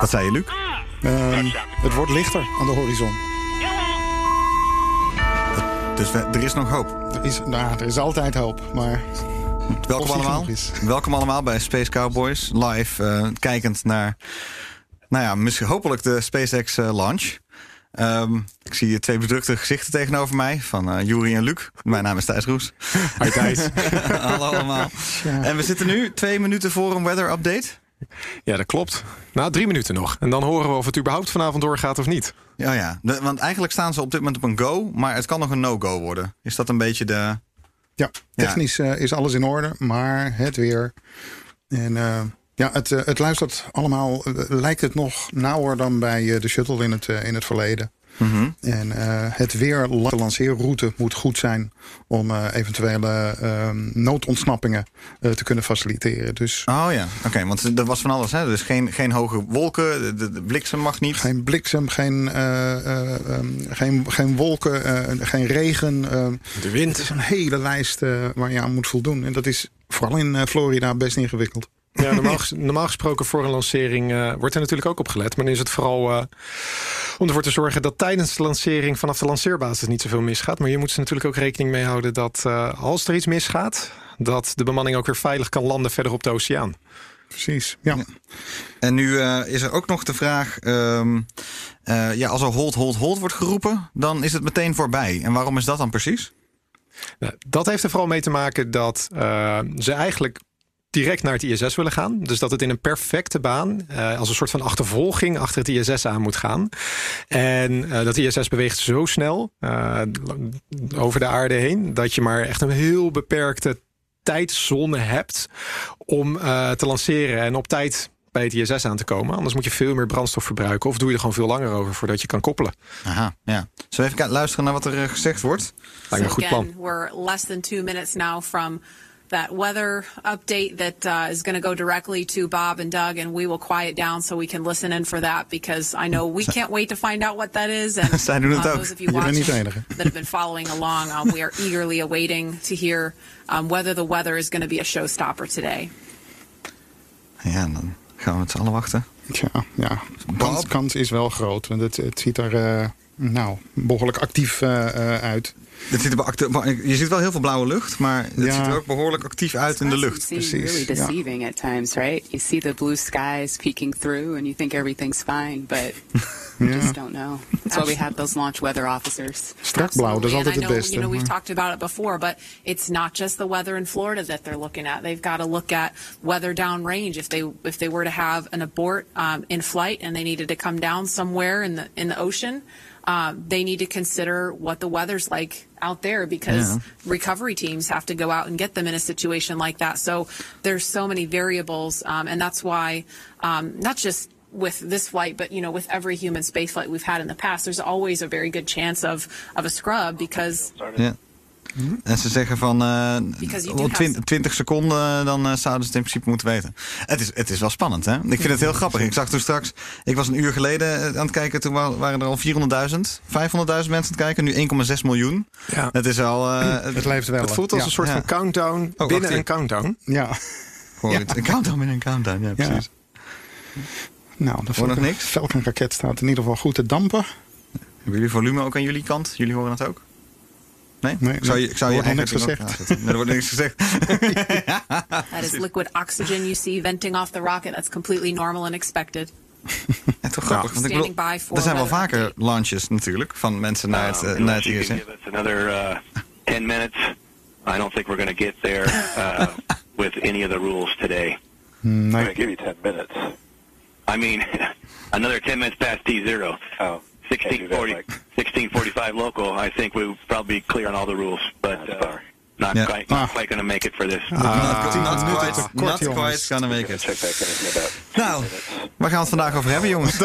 Wat zei je, Luc? Ehm, het wordt lichter aan de horizon. Dus we- er is nog hoop. Er is, nou, er is altijd hoop, maar Welkom allemaal. Welkom allemaal bij Space Cowboys. Live eh, kijkend naar, nou ja, misschien hopelijk de SpaceX eh, launch. Ehm, ik zie twee bedrukte gezichten tegenover mij van Juri en Luc. Mijn naam is Thijs Roes. Hi Thijs. Hallo allemaal. En we zitten nu twee minuten voor een weather update. Ja, dat klopt. Nou, drie minuten nog. En dan horen we of het überhaupt vanavond doorgaat of niet. Ja, ja. De- want eigenlijk staan ze op dit moment op een go, maar het kan nog een no-go worden. Is dat een beetje de. ja, technisch eh, is alles in orde, maar het weer. En eh, ja, het, eh, het luistert allemaal, lijkt het nog nauwer dan bij de shuttle in het, in het verleden. En eh, het weer, de lanceerroute moet goed zijn om eh, eventuele ehm, noodontsnappingen eh, te kunnen faciliteren. Dus Oh ja, oké, want er was van alles. Hè? Dus geen, geen hoge wolken, de, de, de bliksem mag niet. geen bliksem, geen, eh, eh, ehm, geen, geen wolken, eh, geen regen. ehm. De wind. Het is een hele lijst eh, waar je aan moet voldoen. En dat is vooral in eh, Florida best ingewikkeld. Ja, normaal, ges- normaal gesproken voor een lancering eh, wordt er natuurlijk ook op gelet. Maar dan is het vooral eh, om ervoor te zorgen dat tijdens de lancering vanaf de lanceerbasis niet zoveel misgaat. Maar je moet er natuurlijk ook rekening mee houden dat eh, als er iets misgaat, dat de bemanning ook weer veilig kan landen verder op de oceaan. Precies, ja. En nu eh, is er ook nog de vraag: ehm, eh, ja, als er hold, hold, hold wordt geroepen, dan is het meteen voorbij. En waarom is dat dan precies? Nou, dat heeft er vooral mee te maken dat eh, ze eigenlijk direct naar het ISS willen gaan. Dus dat het in een perfecte baan eh, als een soort van achtervolging achter het ISS aan moet gaan. En eh, dat ISS beweegt zo snel eh, over de aarde heen dat je maar echt een heel beperkte tijdzone hebt om eh, te lanceren en op tijd bij het ISS aan te komen. Anders moet je veel meer brandstof verbruiken of doe je er gewoon veel langer over voordat je kan koppelen. Aha, ja. Zullen we even kijken- luisteren naar wat er gezegd wordt? Lijkt me een goed plan. Again, we're less than two minutes now from that weather update that uh, is going to go directly to Bob and Doug, and we will quiet down so we can listen in for that because I know we can't wait to find out what that is. And Zij uh, those of you Je bent niet watching that have been following along, um, we are eagerly awaiting to hear um, whether the weather is going to be a showstopper today. Ja, dan gaan we met z'n allen wachten. Tja, ja. Kans, kans is wel groot. Want het, het ziet er eh, nou, behoorlijk actief eh, eh, uit. Het ziet er wel acte- je ziet wel heel veel blauwe lucht, maar het Ja. ziet er ook behoorlijk actief uit in de lucht. Precies, really ja. deceiving at times, right? You see the blue skies peeking through, and you think everything's fine, but you Ja. just don't know. That's why we have those launch weather officers. Strak blauw, dat is Absolutely. altijd het beste. You know, we've talked about it before, but it's not just the weather in Florida that they're looking at. They've got to look at weather downrange. If they if they were to have an abort um, in flight and they needed to come down somewhere in the in the ocean. Uh, they need to consider what the weather's like out there because Yeah. recovery teams have to go out and get them in a situation like that. So there's so many variables, um, and that's why um, not just with this flight, but you know, with every human space flight we've had in the past, there's always a very good chance of of a scrub because Ja. En ze zeggen van eh, op have 20, 20 seconden eh, dan eh, zouden ze het in principe moeten weten. Het is, het is wel spannend, hè? Ik vind het heel grappig. Ik zag toen straks, ik was een uur geleden eh, aan het kijken, toen wa- waren er al 400.000, 500.000 mensen aan het kijken, nu 1,6 miljoen. Ja. Het is al. eh, Het leeft wel. Het voelt als ja. een soort Ja. van countdown wacht binnen een countdown. Ja. Het? Een countdown binnen een countdown, ja, precies. Nou, de nog niks? Falcon-raket staat in ieder geval goed te dampen. Hebben jullie volume ook aan jullie kant? Jullie horen het ook? Nee? Nee, ik zou je, ik zou je er niks gezegd. Nee, er wordt niks gezegd. that is liquid oxygen you see venting off the rocket. That's completely normal and expected. Ja, toch grappig. Want ik bedoel, er zijn wel vaker update. launches natuurlijk van mensen naar het, Um, naar het ISS. can give us another uh, 10 minutes, I don't think we're going to get there uh, with any of the rules today. Nee. I'm going to give you 10 minutes. I mean, another 10 minutes past T0. Oh. 1640, 1645 local, I think we'll probably be clear on all the rules. But uh, Not Yeah. quite, not quite going to make it for this. not, Ah, not quite, not kort, quite gonna make it. Nou, waar gaan we het vandaag over hebben, jongens?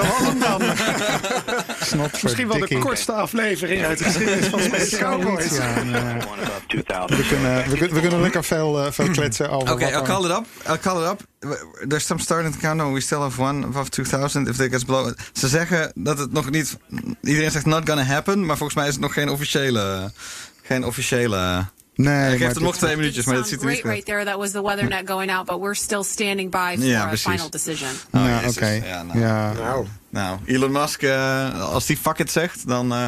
Snot Misschien wel de kortste aflevering uit de geschiedenis van Space Cowboys. Eh, one above 2000. we, kunnen, we, kunnen- we kunnen lekker veel, eh, veel kletsen over. Oké, I'll call it up. I'll call it up. There's some starting to count. No, we still have one above 2000. If they gets below. Ze zeggen dat het nog niet. Iedereen zegt not gonna happen, maar volgens mij is het nog geen officiële. Geen officiële. Nee, Hij maar geeft het nog twee minuutjes, maar dat Sounds ziet er niet great goed right there. That was the weathernet going out, but we're still standing by for Ja, a precies. final decision. Oh, Ja, oké. Ja, nou. Ja. Nou, Elon Musk, eh, als die fuck it zegt, dan eh,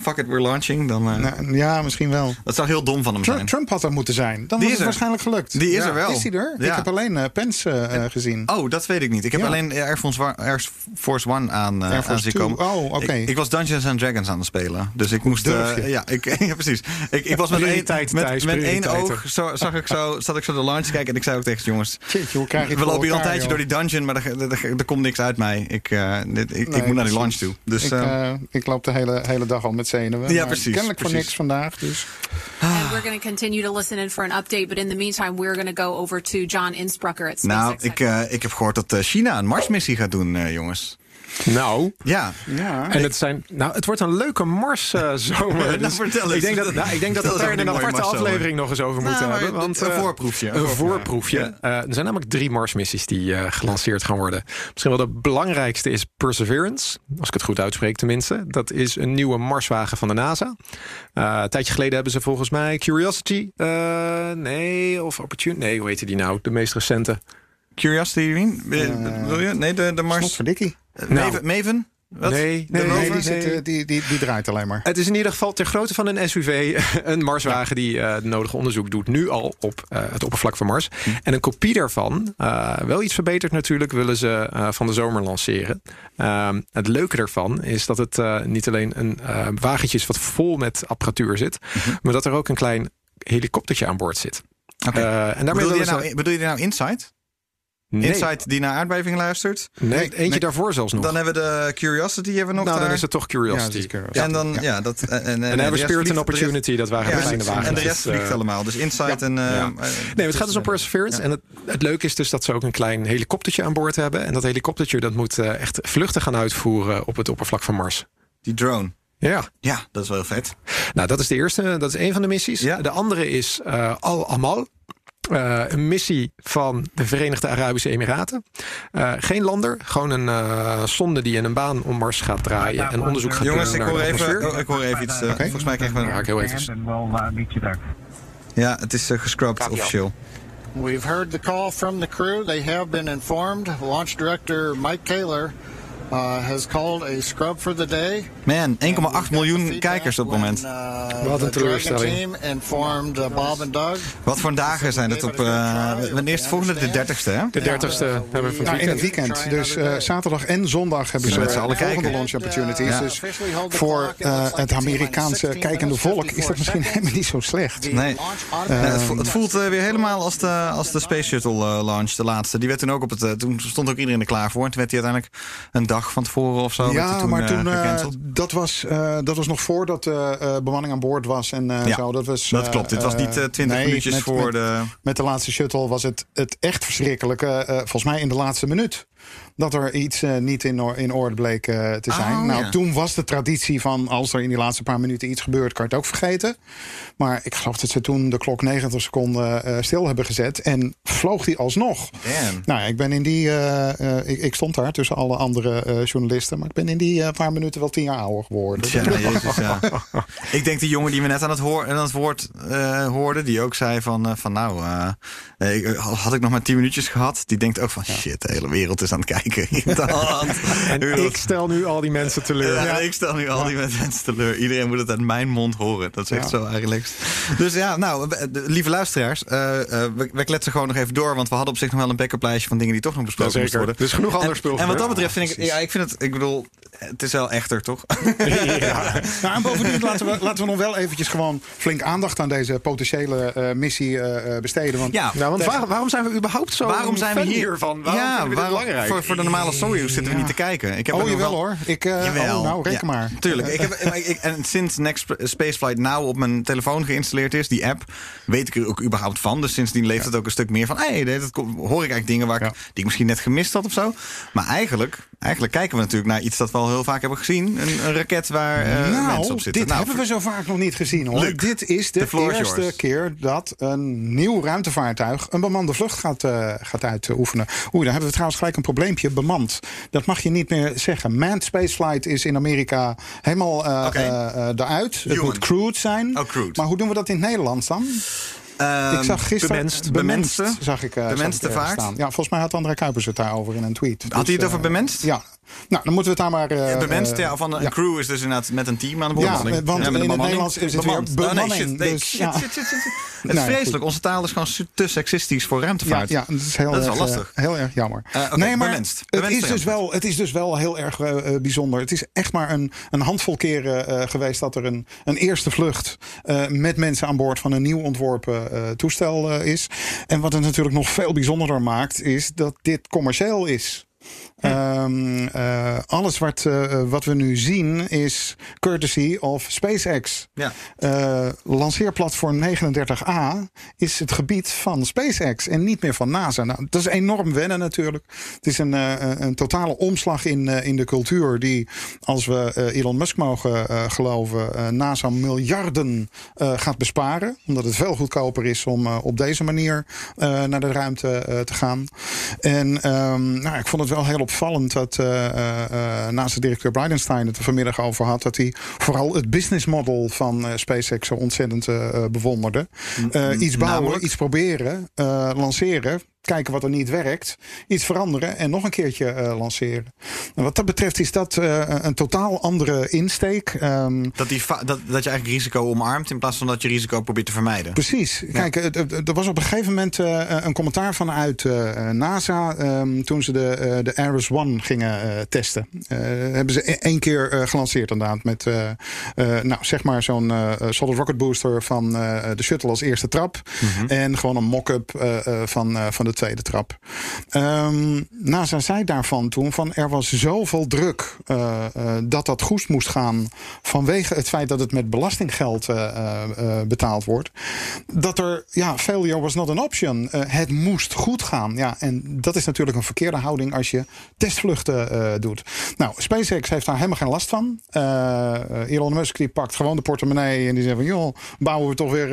fuck it, we're launching. Dan, eh, Nou, ja, misschien wel. dat zou heel dom van hem Trump, zijn. Trump had er moeten zijn. Dan Die was is het er. waarschijnlijk gelukt. Die is Ja. er wel. Is hij er? Ja. Ik heb alleen eh, Pence eh, gezien. Oh, dat weet ik niet. Ik heb Ja. alleen Air Force, One, Air Force One aan, Air Force aan zien komen. Oh, oké. Ik, ik was Dungeons and Dragons aan het spelen. Dus ik moest... Eh, je? ja, ik, ja, precies. Ik, ik was met één, Prioriteit, met, met één oog zo, zag ik zo, zat ik zo de launch kijken. En ik zei ook tegen de jongens... Jeetje, hoe krijg je We lopen hier al een tijdje joh? door die dungeon, maar er, komt niks uit mij. Ik, dit, ik, ik Nee, moet naar die launch toe. Dus ik, eh, eh, ik loop de hele, hele dag met zenuwen. Ja, maar precies, Kennelijk voor niks vandaag. Dus. And we're going to continue to listen in for an update, but in the meantime, we're going to go over to John Insprucker at SpaceX. nou, ik, eh, ik heb gehoord dat eh, China een Marsmissie gaat doen, eh, jongens. Nou, Ja. Ja. En het, zijn, nou, het wordt een leuke Mars-zomer. Nou, vertel eens. ik denk dat, nou, ik denk dat we over in een aparte aflevering nog eens over Nou, moeten maar hebben. Want, een eh, voorproefje, een voorproefje. Eh, er zijn namelijk drie Mars-missies die eh, gelanceerd gaan worden. Misschien wel de belangrijkste is Perseverance. Als ik het goed uitspreek tenminste. Dat is een nieuwe Marswagen van de NASA. Eh, een tijdje geleden hebben ze volgens mij Curiosity. eh, nee, of Opportunity. Nee, hoe heette die nou? De meest recente. Curiosity? Eh, Wil je? Nee, de, de Mars... Snot voor Dickie. Eh, Nou. Maven? Maven? Wat? Nee, De nee, rover? Nee, die, nee. zit, eh, die, die, die draait alleen maar. Het is in ieder geval ter grootte van een SUV een Marswagen die eh, het nodige onderzoek doet. Nu al op eh, het oppervlak van Mars. En een kopie daarvan, eh, wel iets verbeterd natuurlijk, willen ze eh, van de zomer lanceren. Ehm, het leuke daarvan is dat het eh, niet alleen een eh, wagentje is wat vol met apparatuur zit. Maar dat er ook een klein helikoptertje aan boord zit. Oké. Eh, en daarmee bedoel, je nou, bedoel je nou Insight? Nee, Insight die naar aardbeving luistert? nee, eentje nee. daarvoor zelfs nog. Dan hebben we de Curiosity hebben we nog nou, dan is het toch Curiosity. en dan, ja, dat... En, en, En dan de hebben we Spirit and Opportunity, dat waren Ja, de wagens. en de rest Dus, eh, vliegt allemaal. Dus Insight en... eh, eh, Nee, het gaat dus om Perseverance. En het, het leuke is dus dat ze ook een klein helikoptertje aan boord hebben. En dat helikoptertje dat moet eh, echt vluchten gaan uitvoeren op het oppervlak van Mars. Die drone. Ja, Ja, dat is wel vet. nou dat is de eerste. Dat is een van de missies. Ja. De andere is eh, Al-Amal. Eh, een missie van de Verenigde Arabische Emiraten. Eh, geen lander, gewoon een eh, sonde die in een baan om Mars gaat draaien en onderzoek gaat Jongens, doen ik naar hoor de even, atmosfeer. oh, ik hoor even iets. eh, Volgens mij krijgen we... Ja, ik heel even. Ja, het is uh, gescrubbed officieel. We've heard the call from the crew. They have been informed. Launch director Mike Kaler uh, has called a scrub for the day. Man, 1,8 miljoen kijkers op het moment. Wat een teleurstelling. team informed uh, Bob and Doug. Wat voor dagen zijn het op... eh wanneer is het volgende? De 30ste, hè? De dertigste hebben we van in het weekend. Dus eh, zaterdag en zondag hebben ze met z'n allen volgende kijken. launch opportunities. Ja. Dus voor eh, het Amerikaanse kijkende volk is dat misschien helemaal niet zo slecht. Nee. Het, vo- het voelt eh, weer helemaal als de, als de Space Shuttle eh, launch, de laatste. Die werd toen ook op het. eh, toen stond ook iedereen er klaar voor. En toen werd die uiteindelijk een dag van tevoren of zo. Ja, toen, maar eh, toen, eh, dat, was, eh, dat was nog voordat de bemanning aan boord was. En, Ja, zo. Dat, was, dat klopt. Dit was niet 20 nee, minuutjes met- voor met, de. Met de laatste shuttle was het, het echt verschrikkelijke. volgens mij in de laatste minuut. Dat er iets eh, niet in, or- in orde bleek eh, te zijn. Oh, nou, ja. toen was de traditie van als er in die laatste paar minuten iets gebeurt, kan je het ook vergeten. Maar ik geloof dat ze toen de klok 90 seconden eh, stil hebben gezet. En vloog die alsnog. Damn. Nou, ik ben in die. ik, ik stond daar tussen alle andere journalisten. Maar ik ben in die paar minuten wel tien jaar ouder geworden. Ja, jezus, ja. Ik denk die jongen die we net aan het, hoor, aan het woord hoorden, die ook zei van, van nou, ik- had ik nog maar 10 minuutjes gehad, die denkt ook van shit, de hele wereld is aan het kijken. De hand. En dat- ik stel nu al die mensen teleur. Ja, ik stel nu al die mensen teleur. Iedereen moet het uit mijn mond horen. Dat is echt Ja. zo eigenlijk. Dus ja, nou, lieve luisteraars. eh, eh, we, we kletsen gewoon nog even door. Want we hadden op zich nog wel een backup lijstje van dingen die toch nog besproken Ja, moesten worden. Dus genoeg ander en, spul En wat dat betreft vind ik, ja, ik vind het, ik bedoel, het is wel echter, toch? Nou, en bovendien laten we, laten we nog wel eventjes gewoon flink aandacht aan deze potentiële eh, missie eh, eh, besteden. Want Ja, Nou, want waar- waarom zijn we überhaupt zo Waarom zijn we hiervan? Waarom ja, vinden we dit waarom- belangrijk? Voor, voor de normale Soyuz zitten we niet te kijken. Ik heb oh, jawel hoor. Ik, uh, Jawel. Oh, nou, reken maar. Tuurlijk. Ik heb, ik, en sinds Next Spaceflight Now op mijn telefoon geïnstalleerd is, die app, weet ik er ook überhaupt van. Dus sindsdien leeft het ook een stuk meer van, hé, hey, dat hoor ik eigenlijk dingen waar ik, die ik misschien net gemist had of zo. Maar eigenlijk, eigenlijk kijken we natuurlijk naar iets dat we al heel vaak hebben gezien. Een, een raket waar eh, mensen op zitten. dit Nou, hebben we zo vaak nog niet gezien hoor. Dit is de eerste yours. keer dat een nieuw ruimtevaartuig een bemande vlucht gaat, eh, gaat uitoefenen. Oeh, dan hebben we trouwens gelijk een probleempje. Bemand. Dat mag je niet meer zeggen. Manned spaceflight is in Amerika helemaal eh Oké. eh, eh, eruit. Het moet crewed zijn. Oh. Maar hoe doen we dat in het Nederlands dan? Ehm, ik zag gisteren bemenst. zag ik, Bemenste zag ik vaart? staan. Ja, volgens mij had André Kuipers het daarover in een tweet. Had hij het Dus, over bemenst? Ja. Nou, dan moeten we het daar maar... eh, Bemenst, eh, ja, van een ja. crew is dus inderdaad met een team aan de boord. Ja, want een in het. Nederlands is het weer Bemand. Oh, nee, bemanning, shit, nee, dus, shit, ja. shit, shit, shit. Het is Nee, vreselijk. Onze taal is gewoon te seksistisch voor Ja, ruimtevaart. ja, dat is heel, Dat is erg, wel eh, lastig. heel erg jammer. Oké, nee, maar bemenst. het, is dus wel, het is dus wel heel erg bijzonder. Het is echt maar een, een handvol keren geweest dat er een, een eerste vlucht met mensen aan boord van een nieuw ontworpen toestel is. En wat het natuurlijk nog veel bijzonderder maakt, is dat dit commercieel is. Ehm, eh, alles wat, eh, wat we nu zien is courtesy of SpaceX. Ja. Eh, lanceerplatform 39A is het gebied van SpaceX en niet meer van NASA. Nou, dat is enorm wennen natuurlijk. Het is een, een totale omslag in, in de cultuur die, als we Elon Musk mogen geloven, NASA miljarden gaat besparen. Omdat het veel goedkoper is om op deze manier naar de ruimte te gaan. En ehm, nou, ik vond het wel heel opvallend dat eh eh, eh, NASA-directeur Bridenstine het er vanmiddag over had. Dat hij vooral het business model van SpaceX zo ontzettend bewonderde. Iets bouwen, namelijk? iets proberen, lanceren. Kijken wat er niet werkt. Iets veranderen en nog een keertje eh, lanceren. En wat dat betreft is dat eh, een totaal andere insteek. Ehm, Dat, die dat, dat je eigenlijk risico omarmt in plaats van dat je risico probeert te vermijden. Precies. Kijk, het- er was op een gegeven moment eh, een commentaar vanuit eh, NASA. ehm, toen ze de, eh, de Ares One gingen eh, testen. Eh, hebben ze e- één keer eh, gelanceerd inderdaad. Met eh, eh, nou, zeg maar zo'n eh, solid rocket booster van eh, de shuttle als eerste trap. En gewoon een mock-up eh, eh, van, eh, van de tweede trap. Ehm, NASA zei daarvan toen van er was zoveel druk eh, eh, dat dat goed moest gaan. Vanwege het feit dat het met belastinggeld eh, betaald wordt. Dat er, ja, failure was not an option. Het moest goed gaan. Ja, en dat is natuurlijk een verkeerde houding als je testvluchten doet. Nou, SpaceX heeft daar helemaal geen last van. Elon Musk die pakt gewoon de portemonnee en die zegt van joh, bouwen we toch weer,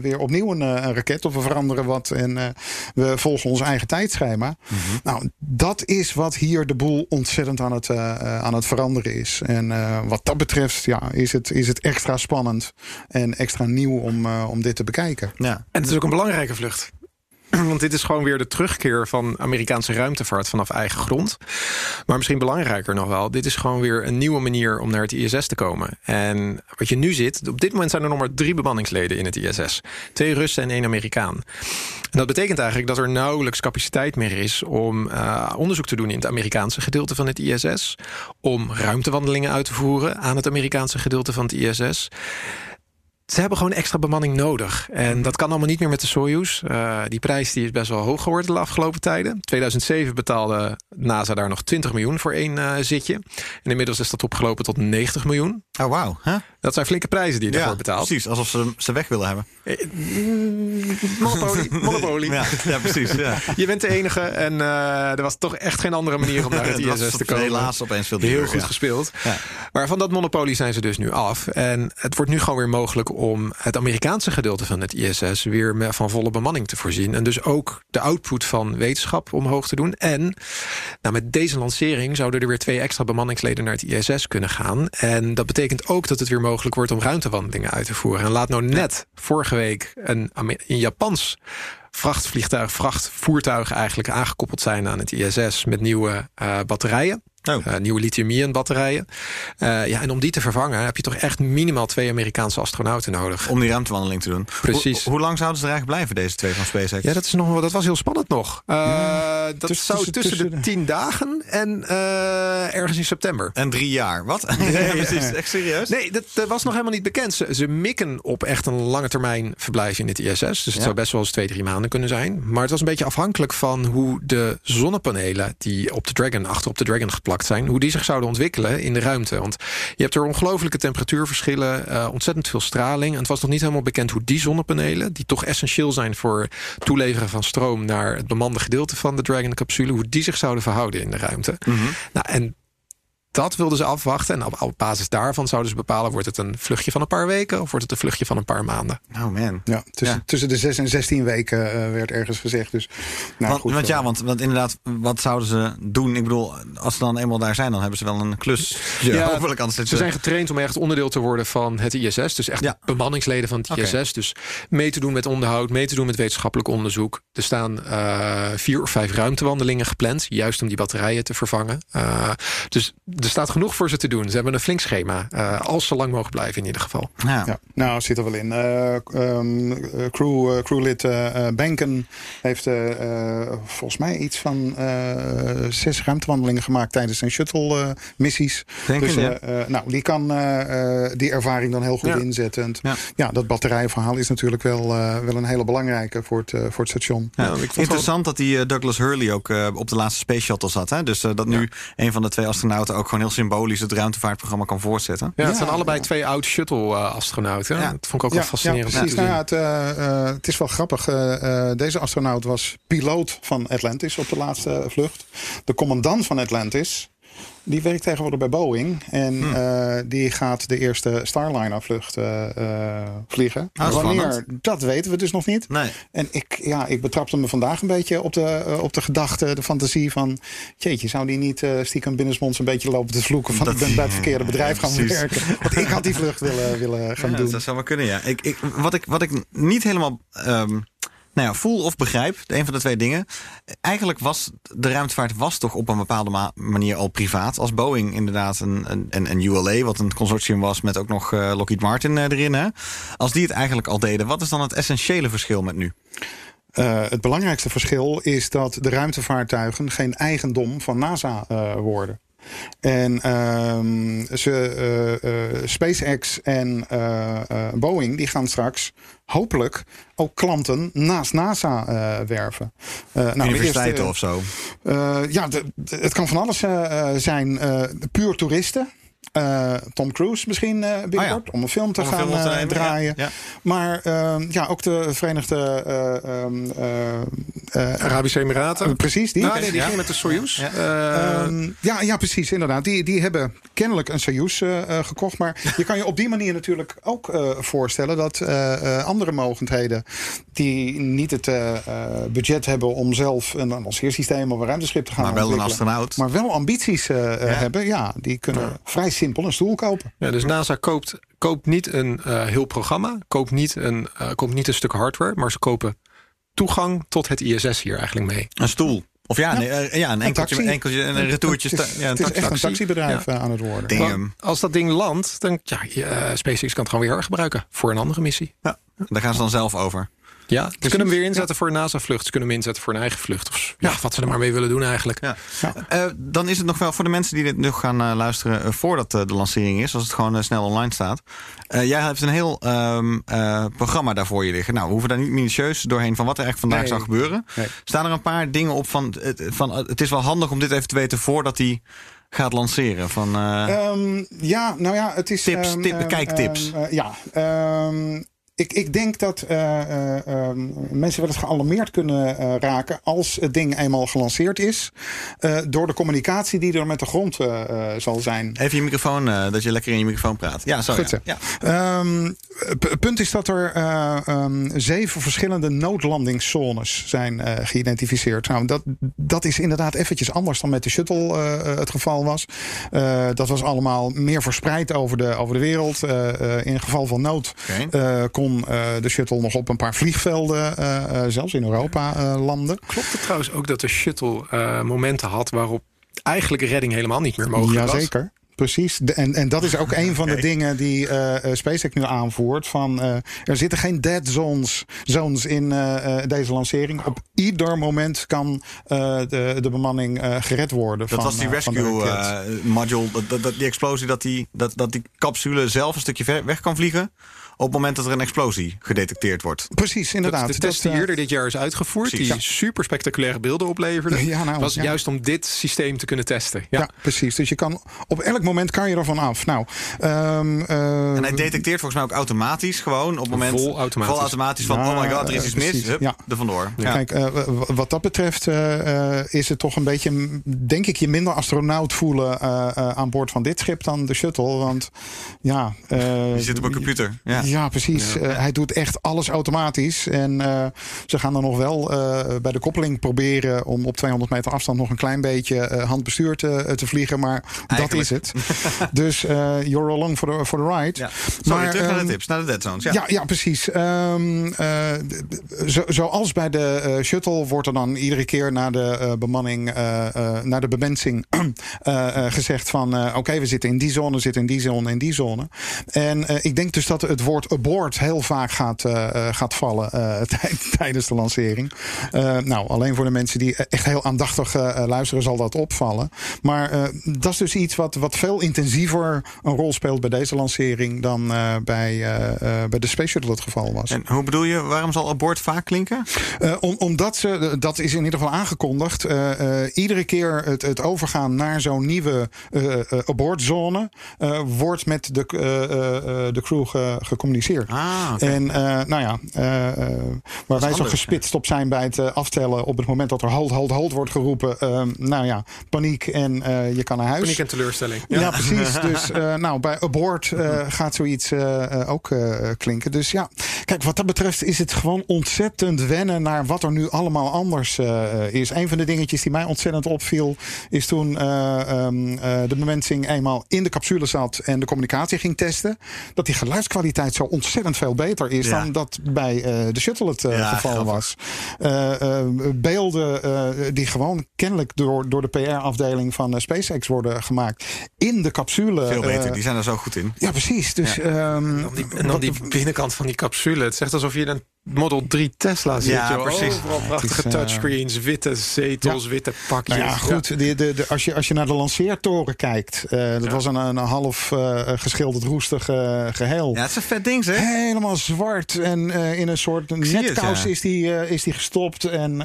weer opnieuw een, een raket of we veranderen wat en we volgen ons eigen tijdschema. Nou, dat is wat hier de boel ontzettend aan het, eh, eh, aan het veranderen is. En eh, wat dat betreft ja, is, het, is het extra spannend en extra nieuw om, eh, om dit te bekijken. Ja. En het is ook een belangrijke vlucht. Want dit is gewoon weer de terugkeer van Amerikaanse ruimtevaart vanaf eigen grond. Maar misschien belangrijker nog wel, dit is gewoon weer een nieuwe manier om naar het ISS te komen. En wat je nu ziet, op dit moment zijn er nog maar drie bemanningsleden in het ISS. Twee Russen en één Amerikaan. En dat betekent eigenlijk dat er nauwelijks capaciteit meer is om eh, onderzoek te doen in het Amerikaanse gedeelte van het ISS. Om ruimtewandelingen uit te voeren aan het Amerikaanse gedeelte van het ISS. Ze hebben gewoon extra bemanning nodig. En dat kan allemaal niet meer met de Soyuz. Eh, die prijs die is best wel hoog geworden de afgelopen tijden. 2007 betaalde NASA daar nog 20 miljoen voor één eh, zitje. En inmiddels is dat opgelopen tot 90 miljoen. Oh, wauw. Huh? Dat zijn flinke prijzen die je Ja, ervoor betaalt. precies. Alsof ze ze weg willen hebben. Monopolie. Monopolie. Ja, ja precies. Ja. Je bent de enige en eh, er was toch echt geen andere manier om naar het ISS te komen. helaas opeens veel Heel duurder, goed ja. gespeeld. Ja. Maar van dat monopolie zijn ze dus nu af. En het wordt nu gewoon weer mogelijk om het Amerikaanse gedeelte van het ISS weer van volle bemanning te voorzien. En dus ook de output van wetenschap omhoog te doen. En nou, met deze lancering zouden er weer twee extra bemanningsleden naar het ISS kunnen gaan. En dat betekent ook dat het weer mogelijk wordt om ruimtewandelingen uit te voeren. En laat nou net vorige week een, een Japans vrachtvliegtuig, vrachtvoertuig eigenlijk aangekoppeld zijn aan het ISS met nieuwe eh, batterijen. Oh. Eh, nieuwe lithium-ion batterijen. Eh, ja, en om die te vervangen heb je toch echt minimaal twee Amerikaanse astronauten nodig. Om die ruimtewandeling te doen. Precies. Hoe, hoe lang zouden ze er eigenlijk blijven, deze twee van SpaceX? Ja, dat, is nog, wel- dat was heel spannend nog. Eh, dat tussen- zou tussen- de tien dagen en ergens in september. En drie jaar. Wat? Ja, precies. Echt serieus? Nee, dat, dat was nog helemaal niet bekend. Ze, ze mikken op echt een lange termijn verblijf in het ISS. Dus het Ja. zou best wel eens twee, drie maanden kunnen zijn. Maar het was een beetje afhankelijk van hoe de zonnepanelen... die op de Dragon, achter op de Dragon geplakt zijn... hoe die zich zouden ontwikkelen in de ruimte. Want je hebt er ongelofelijke temperatuurverschillen... eh, ontzettend veel straling. En het was nog niet helemaal bekend hoe die zonnepanelen... die toch essentieel zijn voor toeleveren van stroom... naar het bemande gedeelte van de Dragon-capsule... hoe die zich zouden verhouden in de ruimte. Nou, en dat wilden ze afwachten. En op, op basis daarvan zouden ze bepalen... wordt het een vluchtje van een paar weken... of wordt het een vluchtje van een paar maanden. Oh man. Ja, tussen, Ja. tussen de 6 en 16 weken eh, werd ergens gezegd. Dus, nou, want, goed, want eh, ja, want, want inderdaad, wat zouden ze doen? Ik bedoel, als ze dan eenmaal daar zijn, dan hebben ze wel een klus. Ja, hopelijk anders Ze zijn getraind om echt onderdeel te worden van het ISS. Dus echt Ja. bemanningsleden van het. ISS. Dus mee te doen met onderhoud, mee te doen met wetenschappelijk onderzoek. Er staan eh, vier of vijf ruimtewandelingen gepland. Juist om die batterijen te vervangen. Eh, dus er staat genoeg voor ze te doen. Ze hebben een flink schema. eh, als ze lang mogen blijven in ieder geval. Ja. Ja, nou, zit er wel in. Eh, ehm, eh, crew, crewlid eh, Banken heeft volgens mij iets van eh, zes ruimtewandelingen gemaakt tijdens zijn shuttle-missies. Banken, dus eh, ja. eh, nou, die kan eh, eh, die ervaring dan heel goed Ja. inzetten. En, Ja. ja. dat batterijverhaal is natuurlijk wel, eh, wel een hele belangrijke voor het, voor het station. Ja, ik vond het Interessant dat die Douglas Hurley ook eh, op de laatste Space Shuttle zat. Hè? Dus dat nu een van de twee astronauten ook gewoon heel symbolisch het ruimtevaartprogramma kan voortzetten. Ja, het Ja, zijn allebei twee oud-shuttle-astronauten. Ja. Dat vond ik ook wel fascinerend. Precies. Nou het, eh, eh, het is wel grappig. Eh, deze astronaut was piloot van Atlantis op de laatste vlucht. De commandant van Atlantis. Die werkt tegenwoordig bij Boeing. En Hmm. eh, die gaat de eerste Starliner-vlucht eh, eh, vliegen. Ah, Wanneer, spannend. dat weten we dus nog niet. Nee. En ik, ja, ik betrapte me vandaag een beetje op de, op de gedachte, de fantasie van... Jeetje, zou die niet stiekem binnensmonds een beetje lopen te vloeken... van Dat- ik ben bij het verkeerde bedrijf Ja, gaan precies. werken. Want ik had die vlucht willen, willen gaan Ja, doen. dat zou wel kunnen, ja. Ik, ik, wat, ik, wat ik niet helemaal ehm, nou ja, voel of begrijp, een van de twee dingen. Eigenlijk was de ruimtevaart was toch op een bepaalde ma- manier al privaat. Als Boeing inderdaad een, een, een, ULA, wat een consortium was met ook nog eh, Lockheed Martin eh, erin. Hè? Als die het eigenlijk al deden, wat is dan het essentiële verschil met nu? Eh, het belangrijkste verschil is dat de ruimtevaartuigen geen eigendom van NASA worden. En ehm, ze, eh, eh, SpaceX en eh, Boeing die gaan straks hopelijk ook klanten naast NASA werven. Nou, Universiteiten eerste- of zo? ja, de- de- het kan van alles zijn. puur toeristen. Eh, Tom Cruise misschien eh binnenkort. Om een film te Om gaan film op te eh, nemen, draaien. ja, ja. Maar ehm, ja, ook de Verenigde... eh, ehm, eh, eh, Arabische Emiraten. precies, die. Ah, nee, die Ja. ging met de Soyuz. Ja. Eh, Ehm, ja, ja, precies, inderdaad. Die, die hebben kennelijk een Soyuz eh, eh, gekocht. Maar je kan je op die manier natuurlijk ook eh, voorstellen dat eh, eh, andere mogendheden die niet het budget hebben om zelf een lanceersysteem of een ruimteschip te gaan Maar wel een astronaut. Maar wel ambities Ja. hebben, ja, die kunnen vrij simpel een stoel kopen. Ja, dus NASA koopt, koopt niet een eh, heel programma, koopt niet, een, eh, koopt niet een stuk hardware, maar ze kopen toegang tot het ISS hier eigenlijk mee. Een stoel. Of ja, nee, eh, ja een enkeltje, taxi. enkeltje en een retourtje. Het is, ja, een het is echt een taxi. taxibedrijf aan het worden. Damn. Als dat ding landt, dan ja, SpaceX kan het gewoon weer hergebruiken voor een andere missie. Ja, daar gaan ze dan zelf over. Ja, ze kunnen hem weer inzetten voor een NASA-vlucht. Ze kunnen hem inzetten voor een eigen vlucht. Of ja, wat ze er maar mee willen doen eigenlijk. Ja. Eh, dan is het nog wel voor de mensen die dit nog gaan eh, luisteren eh, voordat eh, de lancering is, als het gewoon snel online staat. Eh, jij hebt een heel ehm, eh, programma daarvoor je liggen. Nou, we hoeven daar niet minutieus doorheen van wat er eigenlijk vandaag Nee. zou gebeuren. Nee. Staan er een paar dingen op van, het- van het is wel handig om dit even te weten voordat hij gaat lanceren? Van, eh, Ehm, ja, nou ja, het is. Tips, ehm, tip- kijktips. eh, ja, ehm, ik, ik denk dat eh, eh, ehm, mensen wel eens gealarmeerd kunnen eh, raken als het ding eenmaal gelanceerd is. door de communicatie die er met de grond zal zijn. Even je microfoon, dat je lekker in je microfoon praat. Ja, zo. Goed ja. Ehm, punt is dat er eh, ehm, zeven verschillende noodlandingszones zijn geïdentificeerd. Nou, dat, dat is inderdaad eventjes anders dan met de shuttle het geval was. Dat was allemaal meer verspreid over de, over de wereld. In geval van nood eh, kon eh, de shuttle nog op een paar vliegvelden, eh, eh, zelfs in Europa, eh, landen. Klopt het trouwens ook dat de shuttle eh, momenten had waarop eigenlijk redding helemaal niet meer mogelijk was. Jazeker. Precies. De- en, en dat is ook een van de dingen die eh eh, SpaceX nu aanvoert. Van, eh, er zitten geen dead zones, zones in eh, eh, deze lancering. Op ieder moment kan eh, de, de bemanning eh, gered worden. Dat van, was die rescue eh, module. Dat- die explosie, dat die, dat, dat die capsule zelf een stukje ver- weg kan vliegen. Op het moment dat er een explosie gedetecteerd wordt. Precies, inderdaad. Dat, de test die eh, eerder dit jaar is uitgevoerd, Precies. die Ja. super spectaculaire beelden opleverde, Ja, nou, was ja. juist om dit systeem te kunnen testen. Ja. ja. precies. Dus je kan op elk moment kan je ervan af. Nou, ehm, eh, En hij detecteert volgens mij ook automatisch gewoon op het moment. Vol automatisch. Vol automatisch van, Ja, oh my god, er is iets mis. Hup, Ja. er vandoor. Ja. Kijk, eh, wat dat betreft eh, eh, is het toch een beetje, denk ik, je minder astronaut voelen eh, eh, aan boord van dit schip dan de shuttle. Want ja. eh, Je zit op een computer. Ja. Ja, precies. Eh, hij doet echt alles automatisch. En eh, ze gaan dan nog wel eh, bij de koppeling proberen om op 200 meter afstand nog een klein beetje eh, handbestuur te, te vliegen. Maar dat is het. dus you're along for the, for the ride. Ja. Sorry, Maar, terug naar de ehm, tips, naar de dead zones. Ja. ja, ja, precies. Ehm, eh, zo, zoals bij de shuttle wordt er dan iedere keer naar de bemanning, naar de bemensing gezegd van oké, we zitten in die zone, zitten in die zone, in die zone. En ik denk dus dat het woord abort heel vaak gaat, eh, eh, gaat vallen eh, tij- tijdens de lancering. Nou, alleen voor de mensen die echt heel aandachtig luisteren zal dat opvallen. Maar dat is dus iets wat, wat veel intensiever een rol speelt bij deze lancering dan bij, bij de Space Shuttle het geval was. En hoe bedoel je, waarom zal abort vaak klinken? Om, omdat ze, dat is in ieder geval aangekondigd, iedere keer het, het overgaan naar zo'n nieuwe abortzone wordt met de, de crew ge- Ah. En eh, nou ja, eh, eh, waar wij zo gespitst op zijn bij het aftellen op het moment dat er hold, hold, hold wordt geroepen, eh, nou ja, paniek en je kan naar huis. Paniek en teleurstelling. Ja, precies. Dus nou, bij abort gaat zoiets ook klinken. Dus ja, kijk, wat dat betreft is het gewoon ontzettend wennen naar wat er nu allemaal anders is. Een van de dingetjes die mij ontzettend opviel, is toen eh, ehm, eh, de bemensing eenmaal in de capsule zat en de communicatie ging testen, dat die geluidskwaliteit zo ontzettend veel beter is Ja. dan dat bij eh, de shuttle het eh, Ja, geval grappig. was. Eh, beelden eh, die gewoon kennelijk door, door de PR-afdeling van eh, SpaceX worden gemaakt in de capsule. Veel beter, die zijn er zo goed in. ja, precies. Dus, Ja. ehm, Die- en dan die binnenkant van die capsule. Het echt alsof je een Model 3 Tesla zit. Ja, joh. precies. Overal prachtige is, eh, touchscreens, witte zetels, witte pakjes. nou ja, goed. De, de, de, als, je, als je naar de lanceertoren kijkt, eh, dat was een, een half eh, geschilderd roestig eh, geheel. Ja, het is een vet ding, zeg. Helemaal zwart en in een soort het, netkous is, die, is die gestopt. En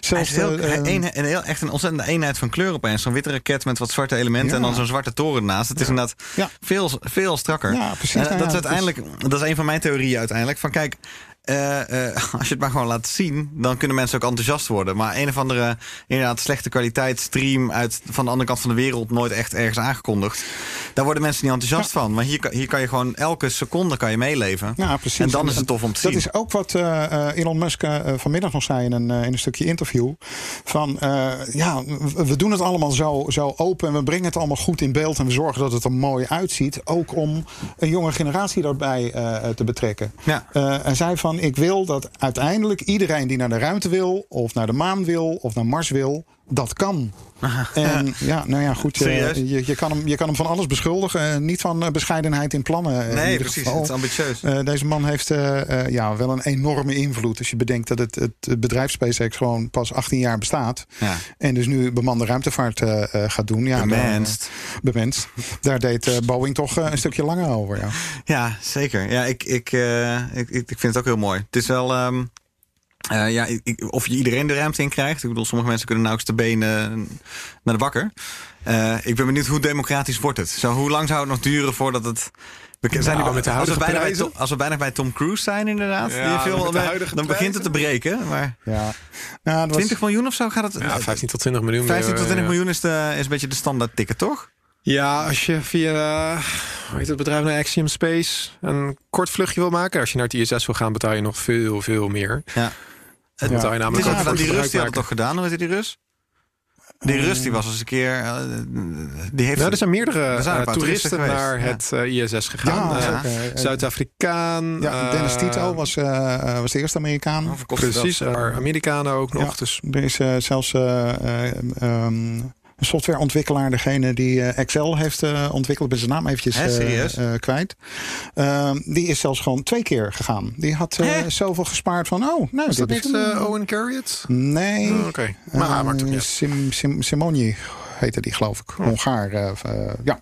zelfs is heel, een, een heel, echt een ontzettende eenheid van kleur opeens. Zo'n witte raket met wat zwarte elementen en dan zo'n zwarte toren ernaast. Het is inderdaad veel, veel strakker. Ja, precies. Nou dat, is uiteindelijk, dat is een van mijn theorieën uiteindelijk. Van kijk, eh, eh, als je het maar gewoon laat zien, dan kunnen mensen ook enthousiast worden. Maar een of andere inderdaad slechte kwaliteit stream uit van de andere kant van de wereld nooit echt ergens aangekondigd. Daar worden mensen niet enthousiast van. Maar hier, kan- hier kan je gewoon elke seconde kan je meeleven. Ja, precies. En dan is het tof om te dat zien. is ook wat eh, Elon Musk vanmiddag nog zei in een, in een stukje interview. Van ja, we doen het allemaal zo, zo open en we brengen het allemaal goed in beeld en we zorgen dat het er mooi uitziet. Ook om een jonge generatie daarbij te betrekken. Ja. Eh, hij zei ik wil dat uiteindelijk iedereen die naar de ruimte wil, of naar de maan wil, of naar Mars wil, dat kan. En ja, nou ja, goed. je, je, kan hem, je kan hem van alles beschuldigen. eh, niet van eh, bescheidenheid in plannen. eh, in Nee, precies. geval. Het is ambitieus. Deze man heeft ja, wel een enorme invloed. Als je bedenkt dat het, het bedrijf SpaceX gewoon pas 18 jaar bestaat. Ja. En dus nu bemande ruimtevaart gaat doen. Ja, Bemenst. Daar, bemenst. Daar deed Boeing toch een stukje langer over. Ja. Ja, zeker. Ja, ik, ik, ik, ik ik vind het ook heel mooi. Het is wel. ehm, eh, ja, ik- ik- of je iedereen de ruimte in krijgt. Ik bedoel, sommige mensen kunnen nauwelijks de benen naar de bakker. Eh, ik ben benieuwd hoe democratisch wordt het. Zo, hoe lang zou het nog duren voordat het. We zijn Nou, nu al- met de als, we huidige bijna bij, als we bijna bij Tom Cruise zijn, inderdaad. Ja, die film, dan huidige begint het te breken. Maar Ja. Was- 20 miljoen of zo gaat het. Ja, 15 tot 20 miljoen. 15 tot 20 ja. miljoen is, de, is een beetje de standaard ticket, toch? Ja, als je via eh, hoe heet het bedrijf naar Axiom Space een kort vluchtje wil maken. Als je naar het ISS wil gaan, betaal je nog veel, veel meer. Ja. Je Het namelijk ook ook voor van die Rus, die had het toch gedaan? Hoe heet die Rus? Die Rus die was eens een keer. eh, die heeft. Nou, er zijn meerdere Er zijn eh, toeristen toeristen naar het eh, ISS gegaan. Ja, Zuid-Afrikaan. ja, Dennis Tito was, eh, eh, was de eerste Amerikaan. Het Precies, maar Amerikanen ook nog. Ja. Dus Er is zelfs ehm, een softwareontwikkelaar, degene die eh, Excel heeft eh, ontwikkeld. Ik ben zijn naam eventjes eh, kwijt. Ehm, die is zelfs gewoon twee keer gegaan. Die had zoveel gespaard van, oh, nou, Is dat dit niet Owen Carriot? Nee. Oh, Oké, maar Eh, maakt ook niet uit. Sim, Sim, Simoni heette die, geloof ik. Hongaar. eh, eh, ja.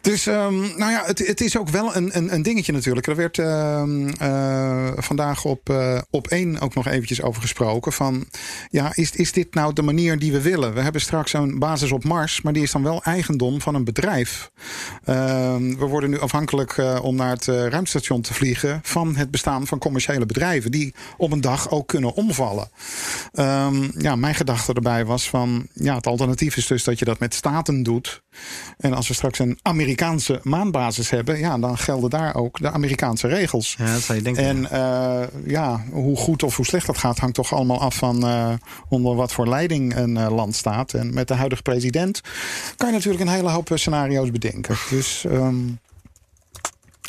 Dus, ehm, nou ja, het, het is ook wel een, een, een dingetje natuurlijk. Er werd ehm, eh, vandaag op, op één ook nog eventjes over gesproken. Van, ja, is, is dit nou de manier die we willen? We hebben straks een basis op Mars, maar die is dan wel eigendom van een bedrijf. Ehm, we worden nu afhankelijk om naar het ruimtestation te vliegen van het bestaan van commerciële bedrijven die op een dag ook kunnen omvallen. Ja, mijn gedachte erbij was van ja, het alternatief is dus dat je dat met staten doet. En als we straks een Amerikaanse maanbasis hebben, ja, dan gelden daar ook de Amerikaanse regels. Ja, dat zou je denken. En eh, ja, hoe goed of hoe slecht dat gaat, hangt toch allemaal af van eh, onder wat voor leiding een eh, land staat. En met de huidige president kan je natuurlijk een hele hoop scenario's bedenken. Dus ehm,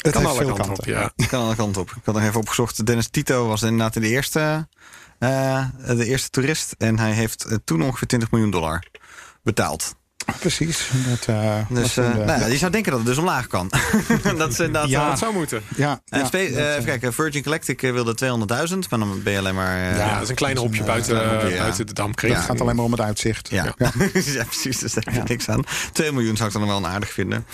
het Kan alle kanten kanten. op, ja. Ik kan alle kanten op. Ik had nog even opgezocht. Dennis Tito was inderdaad de eerste, eh, de eerste toerist. En hij heeft toen ongeveer 20 miljoen dollar betaald. Precies. Dat, eh, Dus eh, de- nou, ja, je zou denken dat het dus omlaag kan. dat is inderdaad Ja, Dat zou moeten. ja, En ja, spe- eh, dat, eh, even kijken, Virgin Galactic eh, wilde 200.000, maar dan ben je alleen maar... eh, Ja, dat is een klein hopje eh, buiten, buiten de dampkring. het gaat alleen maar om het uitzicht. Ja, ja. precies. Dus daar heb je niks aan. 2 miljoen zou ik dan wel een aardig vinden.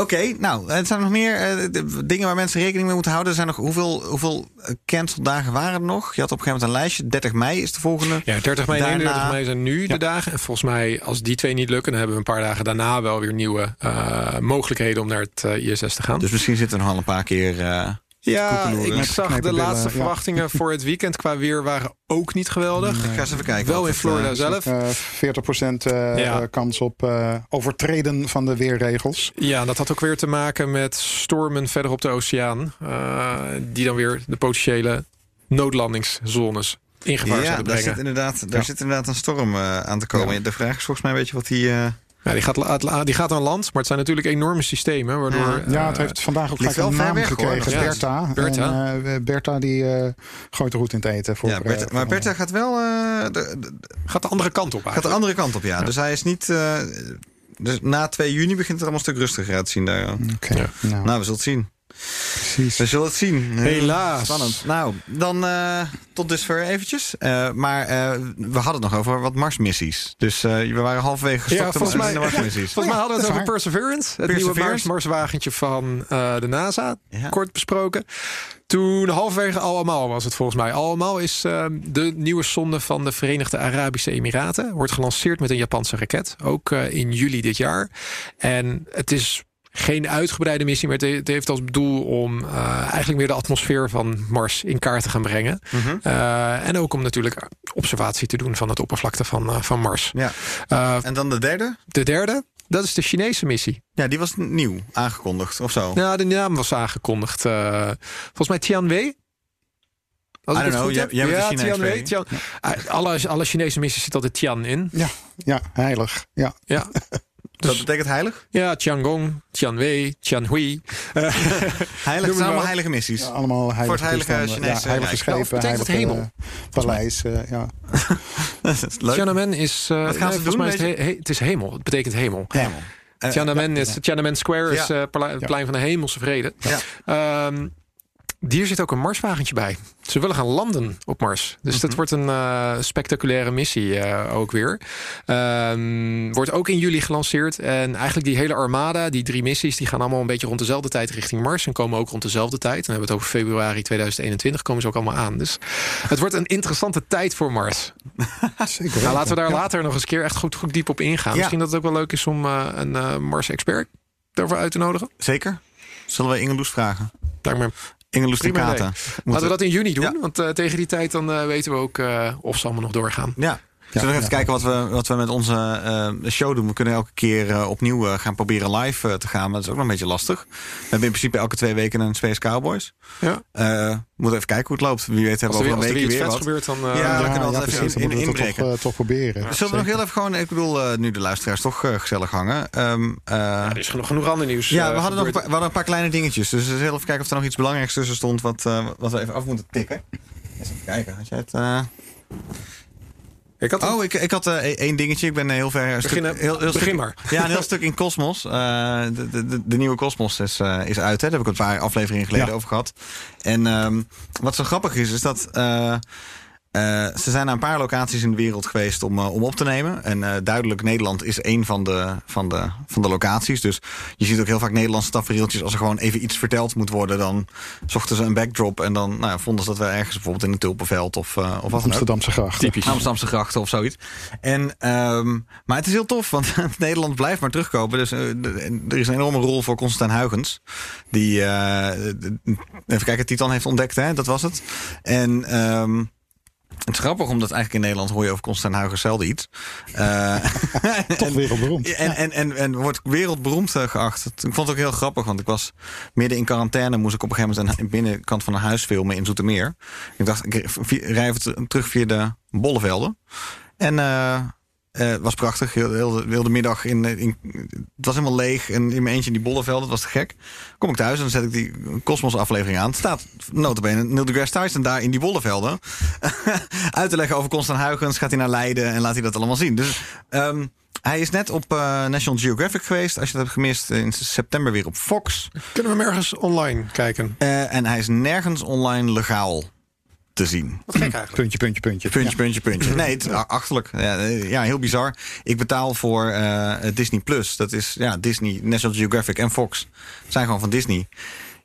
Oké, nou, er zijn nog meer eh, dingen waar mensen rekening mee moeten houden. Er zijn nog hoeveel, hoeveel eh, canceldagen waren er nog? Je had op een gegeven moment een lijstje. 30 mei is de volgende. Ja, 30 mei en Daarna- 31 mei zijn nu de dagen. En volgens mij, als die twee niet lukken... dan hebben we een paar dagen daarna wel weer nieuwe eh, mogelijkheden... om naar het ISS te gaan. Dus misschien zitten we nog wel een paar keer. Eh, ja, ik zag de laatste ja. verwachtingen voor het weekend qua weer... waren ook niet geweldig. ik ga eens even kijken. Wel in Florida eh, zelf. Eh 40% eh, Ja. kans op eh, overtreden van de weerregels. Ja, dat had ook weer te maken met stormen verder op de oceaan. eh, die dan weer de potentiële noodlandingszones in gevaar ja, zouden daar brengen. zit, inderdaad, daar zit inderdaad een storm eh, aan te komen. De vraag is volgens mij, weet je wat die... eh, Ja, die, gaat, die gaat aan land, maar het zijn natuurlijk enorme systemen. Waardoor, Ja, eh, het heeft vandaag ook gelijk een naam weg, hoor. gekregen. Ja, Bertha. Bertha. En, eh, Bertha die eh, gooit er goed in het eten. Voor, ja, Bertha, eh, maar Bertha gaat wel... eh, de- de- gaat de andere kant op gaat de andere kant op, ja. Dus hij is niet... eh, dus na 2 juni begint het allemaal een stuk rustiger uit te zien daar. Oké, Ja. nou, Nou, we zullen het zien. Precies. We zullen het zien. Helaas. Spannend. Nou, dan eh, tot dusver eventjes. Eh, maar eh, we hadden het nog over wat Marsmissies. Dus eh, we waren halverwege gestopt Ja, volgens met mij- de Marsmissies. Volgens mij hadden we het over Perseverance. Het nieuwe Perseverance. Marswagentje van eh, de NASA. Ja. Kort besproken. Toen halverwege allemaal was het volgens mij. Allemaal is eh, de nieuwe sonde van de Verenigde Arabische Emiraten. Wordt gelanceerd met een Japanse raket. Ook eh, in juli dit jaar. En het is geen uitgebreide missie, maar het he- het heeft als doel om eh, eigenlijk weer de atmosfeer van Mars in kaart te gaan brengen. Mhm. Eh, en ook om natuurlijk observatie te doen van het oppervlakte van, eh, van Mars. Ja. En dan de derde. de derde, dat is de Chinese missie. Ja, die was nieuw aangekondigd of zo. Ja, de naam was aangekondigd. volgens mij Tianwei. Als I ik het don't goed know, jij- ja, Tianwei. weet Tian, alle, alle Chinese missies zit altijd Tian in. Ja, ja, heilig. Ja. Ja, dat betekent heilig? ja Tiangong, Tianwei, Tianhui. Eh, Heilig allemaal heilige missies. Ja, allemaal heilige Voor het heilige toestanden. Chinese ja, heilige Rijk. schepen, betekent het heilige hemel? eh, paleis. eh, ja. dat is leuk. Tiananmen is... eh, Wat gaan nee, ze volgens doen, mij is het, weet he- he- het is hemel. Het betekent hemel. Hemel. Tiananmen, is, Tiananmen Square is het plein van de hemelse vrede. Ja. Ehm, hier zit ook een Marswagentje bij. Ze willen gaan landen op Mars. Dus Mhm. dat wordt een eh, spectaculaire missie eh, ook weer. Ehm, wordt ook in juli gelanceerd. En eigenlijk die hele armada, die drie missies... die gaan allemaal een beetje rond dezelfde tijd richting Mars... en komen ook rond dezelfde tijd. Dan hebben we het over februari 2021. Komen ze ook allemaal aan. Dus het wordt een interessante tijd voor Mars. Zeker Nou, laten we daar Ja. later nog eens een keer echt goed, goed diep op ingaan. Ja. Misschien dat het ook wel leuk is om eh, een Mars-expert daarvoor uit te nodigen. Zeker. Zullen we Inge Loes vragen? Lijkt me Idee. Laten we dat in juni doen. Want eh, tegen die tijd dan eh, weten we ook eh, of ze allemaal nog doorgaan. Ja. Zullen we nog even kijken wat we, wat we met onze eh, show doen? We kunnen elke keer eh, opnieuw eh, gaan proberen live eh, te gaan. Maar dat is ook nog een beetje lastig. We hebben in principe elke twee weken een Space Cowboys. Ja. Eh, we moeten even kijken hoe het loopt. Wie weet hebben we er, over weer- een als er weekje weer wat. vets gebeurt, dan... eh, Ja, we Ja, kunnen ja, altijd even in- Dan we het inbreken. toch, toch proberen. Zullen we nog heel even gewoon, ik bedoel, eh, nu de luisteraars toch eh, gezellig hangen. Ehm, eh, er is genoeg, genoeg ander nieuws. ja, we hadden, nog een gebeurd. paar, we hadden een paar kleine dingetjes. Dus we zullen even kijken of er nog iets belangrijks tussen stond. Wat, eh, wat we even af moeten tikken. Eens even kijken. Had jij het. eh, Ik had Oh, ik, ik had eh, één dingetje. Ik ben heel ver. stuk- Begin- heel, heel begin stuk- maar. Ja, een heel stuk in Cosmos. Eh, de, de, de, nieuwe Cosmos is, eh, is uit. Hè. Daar heb ik een paar afleveringen geleden Ja. over gehad. En ehm, wat zo grappig is, is dat. Eh, ze zijn naar een paar locaties in de wereld geweest om, eh, om op te nemen. En eh, duidelijk, Nederland is één van de, van, de, van de locaties. Dus je ziet ook heel vaak Nederlandse tafereeltjes. Als er gewoon even iets verteld moet worden, dan zochten ze een backdrop. En dan nou, vonden ze dat we ergens bijvoorbeeld in een tulpenveld of, eh, of wat. Amsterdamse grachten. Typisch. Amsterdamse grachten of zoiets. En, ehm, maar het is heel tof, want Nederland blijft maar terugkomen. Dus er is een enorme rol voor Constantijn Huygens. Die, eh, even kijken, Titan heeft ontdekt, hè? dat was het. En... ehm, het is grappig, omdat eigenlijk in Nederland hoor je over Constantijn Huygens zelden iets. Eh, Toch wereldberoemd. en, en, en, en wordt wereldberoemd eh, geacht. Ik vond het ook heel grappig, want ik was midden in quarantaine. Moest ik op een gegeven moment aan de binnenkant van een huis filmen in Zoetermeer. Ik dacht, ik rij even ter- terug via de Bollevelden. En eh, eh, het was prachtig. Heel, heel, heel de middag in, in. Het was helemaal leeg. En in mijn eentje in die Bollevelden. Het was te gek. Kom ik thuis en dan zet ik die Cosmos aflevering aan. Het staat notabene Neil deGrasse Tyson daar in die Bollevelden. uit te leggen over Constant Huygens. Gaat hij naar Leiden en laat hij dat allemaal zien. Dus ehm, hij is net op eh, National Geographic geweest. Als je dat hebt gemist, in september weer op Fox. Kunnen we hem ergens online kijken? Eh, en hij is nergens online legaal te zien. Wat gek eigenlijk. Puntje, puntje, puntje. Puntje, puntje, puntje. Nee, het is achterlijk. Ja, eh, ja, heel bizar. Ik betaal voor eh, Disney Plus. Dat is ja, Disney, National Geographic en Fox. zijn gewoon van Disney.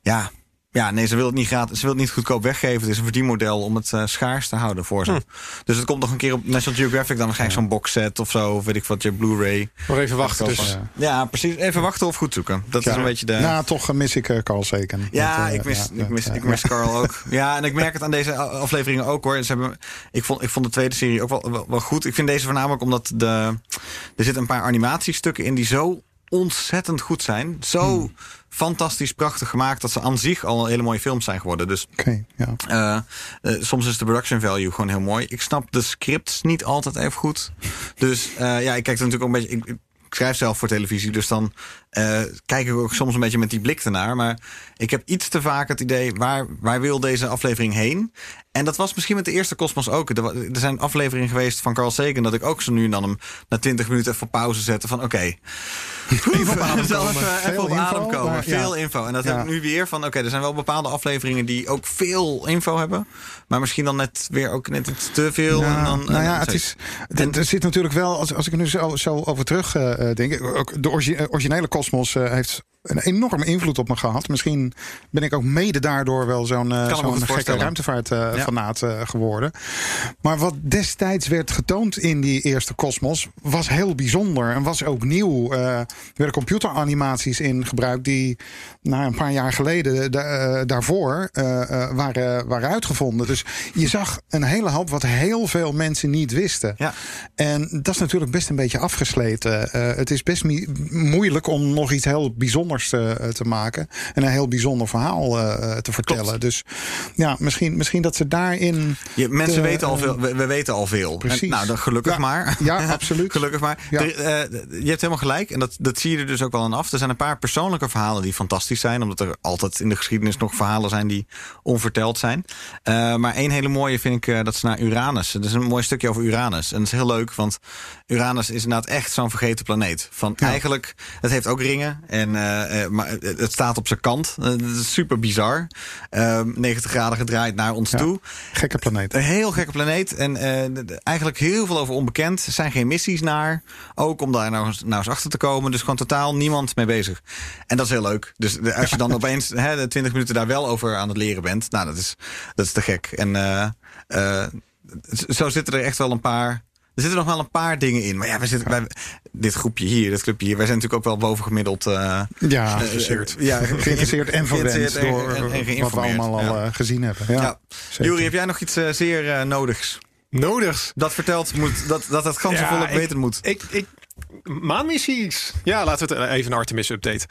Ja, ja nee, ze wil het niet gratis. Ze wil het niet goedkoop weggeven. Het is een verdienmodel om het eh, schaars te houden voor ze. Dus het komt nog een keer op National Geographic. Dan waarschijnlijk zo'n boxset of zo. Of weet ik wat, je Blu-ray. Nog even wachten dus. Ja. Ja, precies. Even wachten of goed zoeken. Dat is een beetje de... Nou, toch mis ik eh, Carl Sagan. Ja, eh, ik mis, ja, ik mis, ik eh, mis Carl ook. Ja, en ik merk het aan deze afleveringen ook hoor. Ze hebben, ik, vond, ik vond de tweede serie ook wel, wel, wel goed. Ik vind deze voornamelijk omdat de, er zitten een paar animatiestukken in die zo ontzettend goed zijn. Zo Hmm. fantastisch prachtig gemaakt dat ze aan zich al hele mooie films zijn geworden. Dus ja. eh, eh, soms is de production value gewoon heel mooi. Ik snap de scripts niet altijd even goed. Dus eh, ja, ik kijk er natuurlijk ook een beetje. Ik, ik schrijf zelf voor televisie, dus dan eh, kijk ik ook soms een beetje met die blik ernaar. Maar ik heb iets te vaak het idee, waar, waar wil deze aflevering heen? En dat was misschien met de eerste Cosmos ook. Er, er zijn afleveringen geweest van Carl Sagan dat ik ook zo nu en dan hem na 20 minuten even pauze zette van oké. Even op adem komen. Even, Veel op info, adem komen. maar Veel ja. info. En dat Ja. heb ik nu weer van oké, er zijn wel bepaalde afleveringen die ook veel info hebben. Maar misschien dan net weer ook net iets te veel. Ja, en dan, nou ja, het is, er- er zit natuurlijk wel, als, als ik er nu zo, zo over terug eh, denk, ook de origi- originele Cosmos eh, heeft een enorme invloed op me gehad. Misschien ben ik ook mede daardoor wel zo'n me zo'n gekke ruimtevaartfanaat eh geworden. Maar wat destijds werd getoond in die eerste Cosmos was heel bijzonder en was ook nieuw. Er werden computeranimaties in gebruikt die nou, een paar jaar geleden da- daarvoor waren, waren uitgevonden. Dus je zag een hele hoop wat heel veel mensen niet wisten. Ja. En dat is natuurlijk best een beetje afgesleten. Het is best moeilijk om nog iets heel bijzonders te, te maken. En een heel bijzonder verhaal eh, te vertellen. Klopt. Dus ja, misschien, misschien dat ze daarin. Je, mensen de, weten al eh, veel. We, we weten al veel. precies. En, nou, dan gelukkig Ja, maar. ja, absoluut. gelukkig maar. Ja. Er, eh, je hebt helemaal gelijk. En dat, dat zie je er dus ook wel aan af. Er zijn een paar persoonlijke verhalen die fantastisch zijn. Omdat er altijd in de geschiedenis nog verhalen zijn die onverteld zijn. Eh, maar één hele mooie vind ik eh, dat ze naar Uranus. Het is een mooi stukje over Uranus. En dat is heel leuk. Want Uranus is inderdaad echt zo'n vergeten planeet. Van eigenlijk, het heeft ook En, eh, eh, maar het, staat op zijn kant. Eh, Het is super bizar. Eh, 90 graden gedraaid naar ons Ja. toe. Gekke planeet. Een heel gekke planeet. En eigenlijk heel veel over onbekend. Er zijn geen missies naar. Ook om daar nou eens, nou eens achter te komen. Dus gewoon totaal niemand mee bezig. En dat is heel leuk. Dus als je dan opeens hè, de 20 minuten daar wel over aan het leren bent. Nou, dat is, dat is te gek. En zo zitten er echt wel een paar. Er zitten nog wel een paar dingen in. Maar ja, wij zitten, wij, dit groepje hier, dit clubje hier. Wij zijn natuurlijk ook wel bovengemiddeld. eh Ja, eh, geïnteresseerd. ja, geïnteresseerd en verwend en- door en- en wat we allemaal al eh, gezien hebben. Ja. Jury, heb jij nog iets eh, zeer eh, nodigs? Nodig. Dat vertelt moet, dat, dat het ganse Ja, volk ik- weten moet. Ik, ik, Maanmissies. Ja, laten we het even een Artemis-update.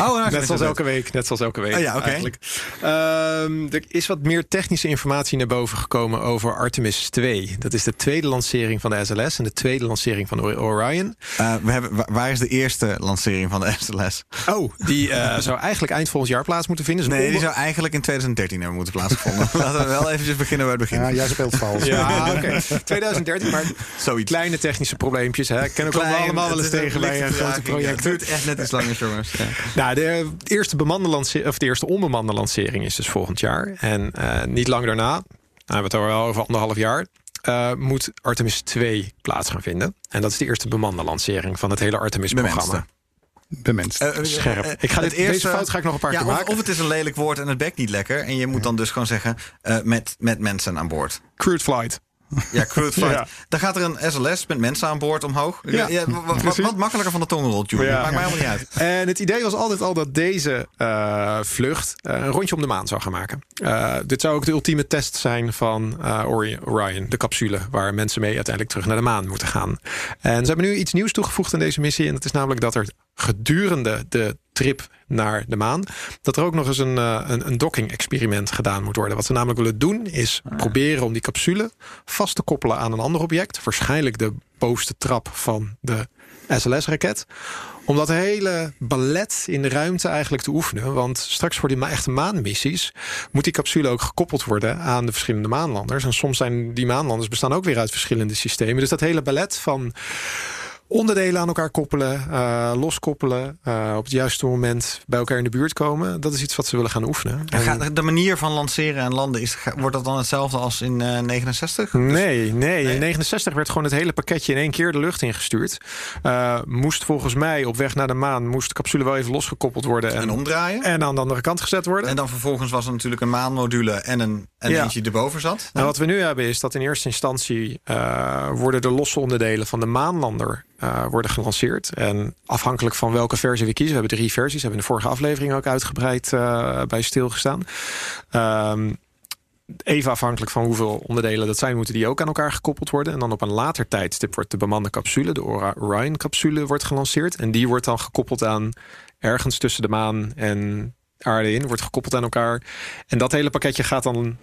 Oh, een net zoals update. elke week. Net zoals elke week. Oh ja, oké. eigenlijk. Ehm, er is wat meer technische informatie naar boven gekomen over Artemis 2. Dat is de tweede lancering van de SLS en de tweede lancering van de Orion. Eh, we hebben, wa- waar is de eerste lancering van de SLS? Oh, die eh, zou eigenlijk eind volgend jaar plaats moeten vinden. Een Nee, die zou eigenlijk in 2013 hebben moeten plaatsgevonden. Laten we wel eventjes beginnen bij het begin. Ja, jij speelt vals. Ja, oké. 2013, maar Zoiets. kleine technische probleempjes. Hè. Kennen we Klein, allemaal wel eens een tegen bij eh, grote projecten. Het duurt echt net iets langer, jongens. Ja. Nou, de eerste bemande lancering, of de eerste onbemande lancering is dus volgend jaar. En eh, niet lang daarna, nou, we hebben het al wel over anderhalf jaar. eh, moet Artemis 2 plaats gaan vinden. En dat is de eerste bemande lancering van het hele Artemis-programma. Bemenst. Eh, eh, Scherp. Ik ga het dit- deze fout ga ik nog een paar ja, keer of, maken. Of het is een lelijk woord en het bekt niet lekker. En je moet dan dus gewoon zeggen eh, met, met mensen aan boord. Crude flight. Ja, crewed flight. Ja. Dan gaat er een SLS met mensen aan boord omhoog. Ja, Ja, wa- wa- wat, makkelijker van de tong rolt, Julie. Ja. Maakt mij helemaal niet uit. En het idee was altijd al dat deze eh, vlucht eh, een rondje om de maan zou gaan maken. Eh, dit zou ook de ultieme test zijn van Ori- Orion, de capsule, waar mensen mee uiteindelijk terug naar de maan moeten gaan. En ze hebben nu iets nieuws toegevoegd aan deze missie. En dat is namelijk dat er gedurende de trip naar de maan, dat er ook nog eens een, eh, een, een docking-experiment gedaan moet worden. Wat ze namelijk willen doen, is proberen om die capsule vast te koppelen aan een ander object. Waarschijnlijk de bovenste trap van de SLS-raket. Om dat hele ballet in de ruimte eigenlijk te oefenen. Want straks voor die ma- echte maanmissies moet die capsule ook gekoppeld worden aan de verschillende maanlanders. En soms zijn die maanlanders bestaan ook weer uit verschillende systemen. Dus dat hele ballet van onderdelen aan elkaar koppelen, eh, loskoppelen, eh, op het juiste moment bij elkaar in de buurt komen. Dat is iets wat ze willen gaan oefenen. En de manier van lanceren en landen, is, wordt dat dan hetzelfde als in eh 69? Nee, nee, In 69 werd gewoon het hele pakketje in één keer de lucht ingestuurd. Moest volgens mij op weg naar de maan, moest de capsule wel even losgekoppeld worden. En, En omdraaien? en aan de andere kant gezet worden. En dan vervolgens was er natuurlijk een maanmodule en een en Ja. eentje erboven zat. Nou, wat we nu hebben is dat in eerste instantie eh, worden de losse onderdelen van de maanlander eh, worden gelanceerd. En afhankelijk van welke versie we kiezen, we hebben drie versies, hebben in de vorige aflevering ook uitgebreid eh, bij stilgestaan. Ehm Even afhankelijk van hoeveel onderdelen dat zijn, moeten die ook aan elkaar gekoppeld worden. En dan op een later tijdstip wordt de bemande capsule, de Ora- Orion-capsule, wordt gelanceerd. En die wordt dan gekoppeld aan ergens tussen de maan en aarde in, wordt gekoppeld aan elkaar. En dat hele pakketje gaat dan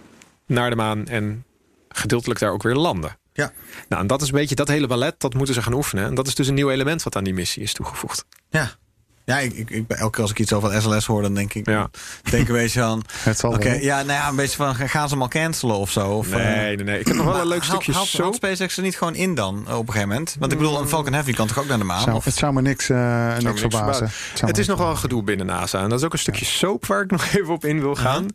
naar de maan en gedeeltelijk daar ook weer landen. Ja. Nou, en dat is een beetje dat hele ballet, dat moeten ze gaan oefenen. En dat is dus een nieuw element wat aan die missie is toegevoegd. Ja. Ja, ik, ik, ik, elke keer als ik iets over SLS hoor, dan denk ik, Ja. denk een beetje van... Het zal Oké, wel. ja, nou ja, een beetje van, gaan ze hem al cancelen of zo? Of, Nee, eh, nee, nee. Ik heb nog wel een leuk haalt- stukje haalt, soap. haalt SpaceX er niet gewoon in dan, op een gegeven moment? Want ik bedoel, een Falcon Heavy kan toch ook naar de maan? Zou- Of, het zou me niks, eh, niks niks verbazen. Het, Het is niks nog wel een gedoe binnen NASA. En dat is ook een stukje soap waar ik nog even op in wil gaan.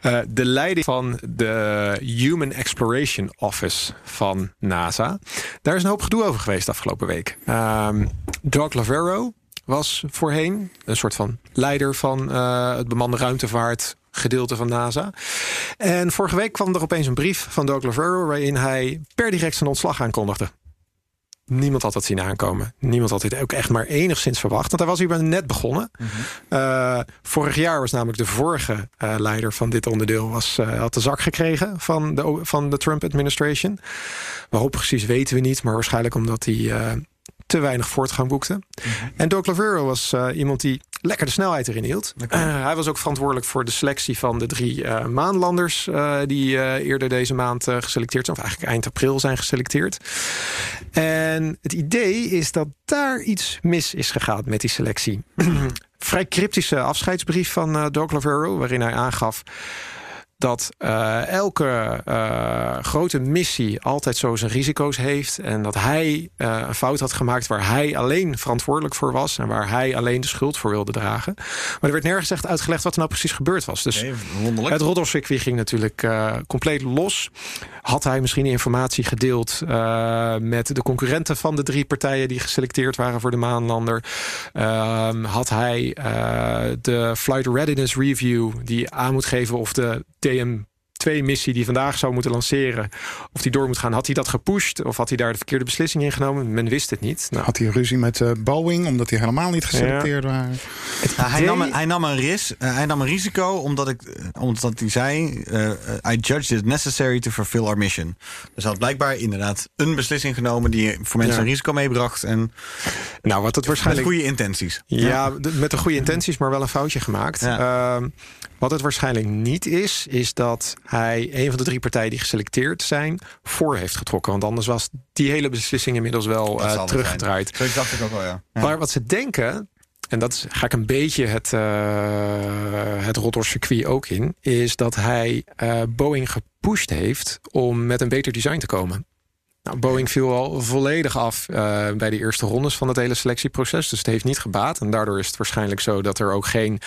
Eh, de leiding van de Human Exploration Office van NASA. Daar is een hoop gedoe over geweest afgelopen week. Ehm Doug Lavero was voorheen een soort van leider van eh, het bemande ruimtevaart gedeelte van NASA. En vorige week kwam er opeens een brief van Doug Lavero waarin hij per direct zijn ontslag aankondigde. Niemand had dat zien aankomen. Niemand had dit ook echt maar enigszins verwacht. Want hij was hier net begonnen. Eh, vorig jaar was namelijk de vorige eh, leider van dit onderdeel... Was, had de zak gekregen van de, van de Trump administration. Waarop precies weten we niet. Maar waarschijnlijk omdat hij te weinig voortgang boekte. En Doug Lavero was eh, iemand die lekker de snelheid erin hield. Eh, hij was ook verantwoordelijk voor de selectie van de drie eh, maanlanders... die eerder deze maand geselecteerd zijn. Of eigenlijk eind april zijn geselecteerd. En het idee is dat daar iets mis is gegaan met die selectie. Vrij cryptische afscheidsbrief van Doug Lavero... waarin hij aangaf dat eh, elke eh, grote missie altijd zo zijn risico's heeft. En dat hij eh, een fout had gemaakt waar hij alleen verantwoordelijk voor was. En waar hij alleen de schuld voor wilde dragen. Maar er werd nergens echt uitgelegd wat er nou precies gebeurd was. Dus het roddelcircuit ging natuurlijk compleet los. Had hij misschien informatie gedeeld eh, met de concurrenten van de drie partijen die geselecteerd waren voor de maanlander? Ehm, had hij eh, de Flight Readiness Review die aan moet geven of de TM 2-missie die vandaag zou moeten lanceren, of die door moet gaan, had hij dat gepusht of had hij daar de verkeerde beslissing in genomen? Men wist het niet. Nou, Had hij ruzie met eh, Boeing omdat die helemaal niet geselecteerd waren? Ja, hij, nam een, hij, nam een ris, eh, hij nam een risico omdat, ik, eh, omdat hij zei... eh, I judged it necessary to fulfill our mission. Dus hij had blijkbaar inderdaad een beslissing genomen... die voor mensen Ja. een risico meebracht. En nou, wat het waarschijnlijk. met goede intenties. Ja, d- met de goede intenties, maar wel een foutje gemaakt. Ehm, wat het waarschijnlijk niet is, is dat hij een van de drie partijen die geselecteerd zijn voor heeft getrokken. Want anders was die hele beslissing inmiddels wel eh, er teruggedraaid. Zo dacht ik ook wel, ja. Ja. Maar wat ze denken, en dat is- ga ik een beetje het, uh, het Rotterdam-circuit ook in, is dat hij eh, Boeing gepusht heeft om met een beter design te komen. Nou, Boeing viel al volledig af bij de eerste rondes van het hele selectieproces. Dus het heeft niet gebaat. En daardoor is het waarschijnlijk zo dat er ook geen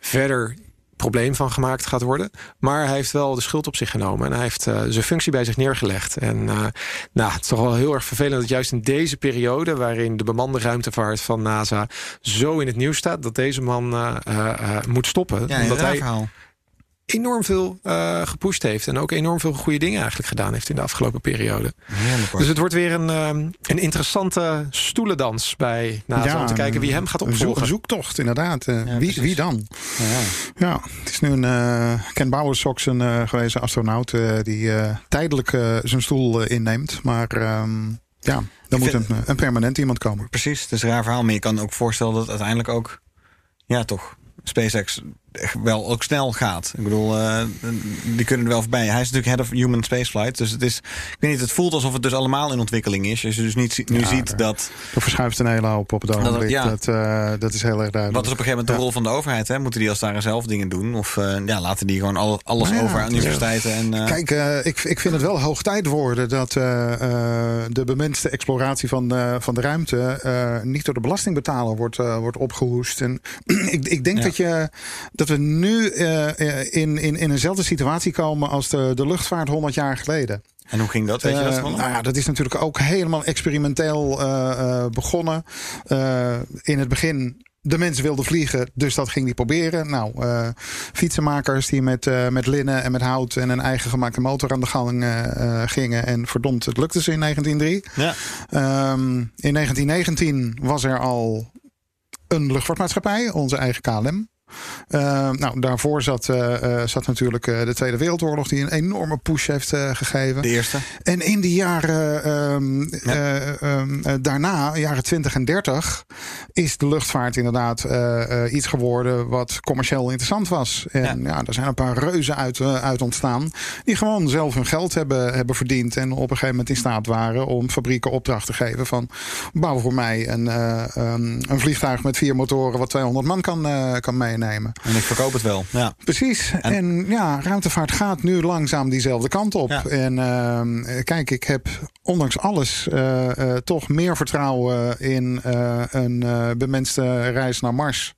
verder probleem van gemaakt gaat worden. Maar hij heeft wel de schuld op zich genomen. En hij heeft uh, zijn functie bij zich neergelegd. En uh, nou, het is toch wel heel erg vervelend dat juist in deze periode... waarin de bemande ruimtevaart van NASA zo in het nieuws staat... dat deze man uh, moet stoppen. Ja, omdat hij verhaal. Enorm veel uh, gepusht heeft. En ook enorm veel goede dingen eigenlijk gedaan heeft in de afgelopen periode. Dus het wordt weer een, um, een interessante stoelendans bij NASA. Ja, om te kijken wie hem gaat opvolgen. Een zoektocht, inderdaad. Uh, ja, wie, wie, dan? Ja, ja. het is nu een uh, Ken Bowersox, een uh, gewezen astronaut... die tijdelijk zijn stoel inneemt. Maar um, ja, dan moet vind... een, een permanent iemand komen. Precies, het is een raar verhaal. Maar je kan ook voorstellen dat uiteindelijk ook... Ja, toch SpaceX wel ook snel gaat. Ik bedoel, uh, die kunnen er wel voorbij. Hij is natuurlijk head of human spaceflight. Dus het is, ik weet niet, het voelt alsof het dus allemaal in ontwikkeling is. Als je dus niet, nu ja, ziet er, dat... Er verschuift een hele hoop op het ogenblik. Ja. Dat, uh, dat is heel erg duidelijk. Wat is op een gegeven moment de rol van de overheid? Hè? Moeten die als daar zelf dingen doen? Of uh, ja, laten die gewoon al, alles Nou over aan universiteiten? En, Kijk, ik, ik vind het wel hoog tijd worden... dat de bemenste exploratie van, van de ruimte... niet door de belastingbetaler wordt, wordt opgehoest. En ik, ik denk dat, je, dat we nu uh, in, in, in eenzelfde situatie komen als de, de luchtvaart 100 jaar geleden. En hoe ging dat? Weet je dat uh, van? nou ja, dat is natuurlijk ook helemaal experimenteel uh, begonnen. in het begin de mensen wilden vliegen, dus dat ging die proberen. Nou, uh, fietsenmakers die met, uh, met linnen en met hout en een eigen gemaakte motor aan de gang uh, gingen. En verdomd, het lukte ze in 1903. Ja. Um, in 1919 was er al een luchtvaartmaatschappij, onze eigen KLM. Uh, nou, daarvoor zat, uh, uh, zat natuurlijk de Tweede Wereldoorlog, die een enorme push heeft gegeven. De eerste. En in die jaren um, ja. um, daarna, jaren 20 en 30, is de luchtvaart inderdaad iets geworden wat commercieel interessant was. En ja, ja er zijn een paar reuzen uit, uit ontstaan, die gewoon zelf hun geld hebben, hebben verdiend. En op een gegeven moment in staat waren om fabrieken opdracht te geven van bouw voor mij een, een vliegtuig met vier motoren wat 200 man kan, kan meenemen. En ik verkoop het wel. Ja. Precies. En, en, ja, ruimtevaart gaat nu langzaam diezelfde kant op. Ja. En uh, kijk, ik heb ondanks alles uh, uh, toch meer vertrouwen in een bemenste reis naar Mars.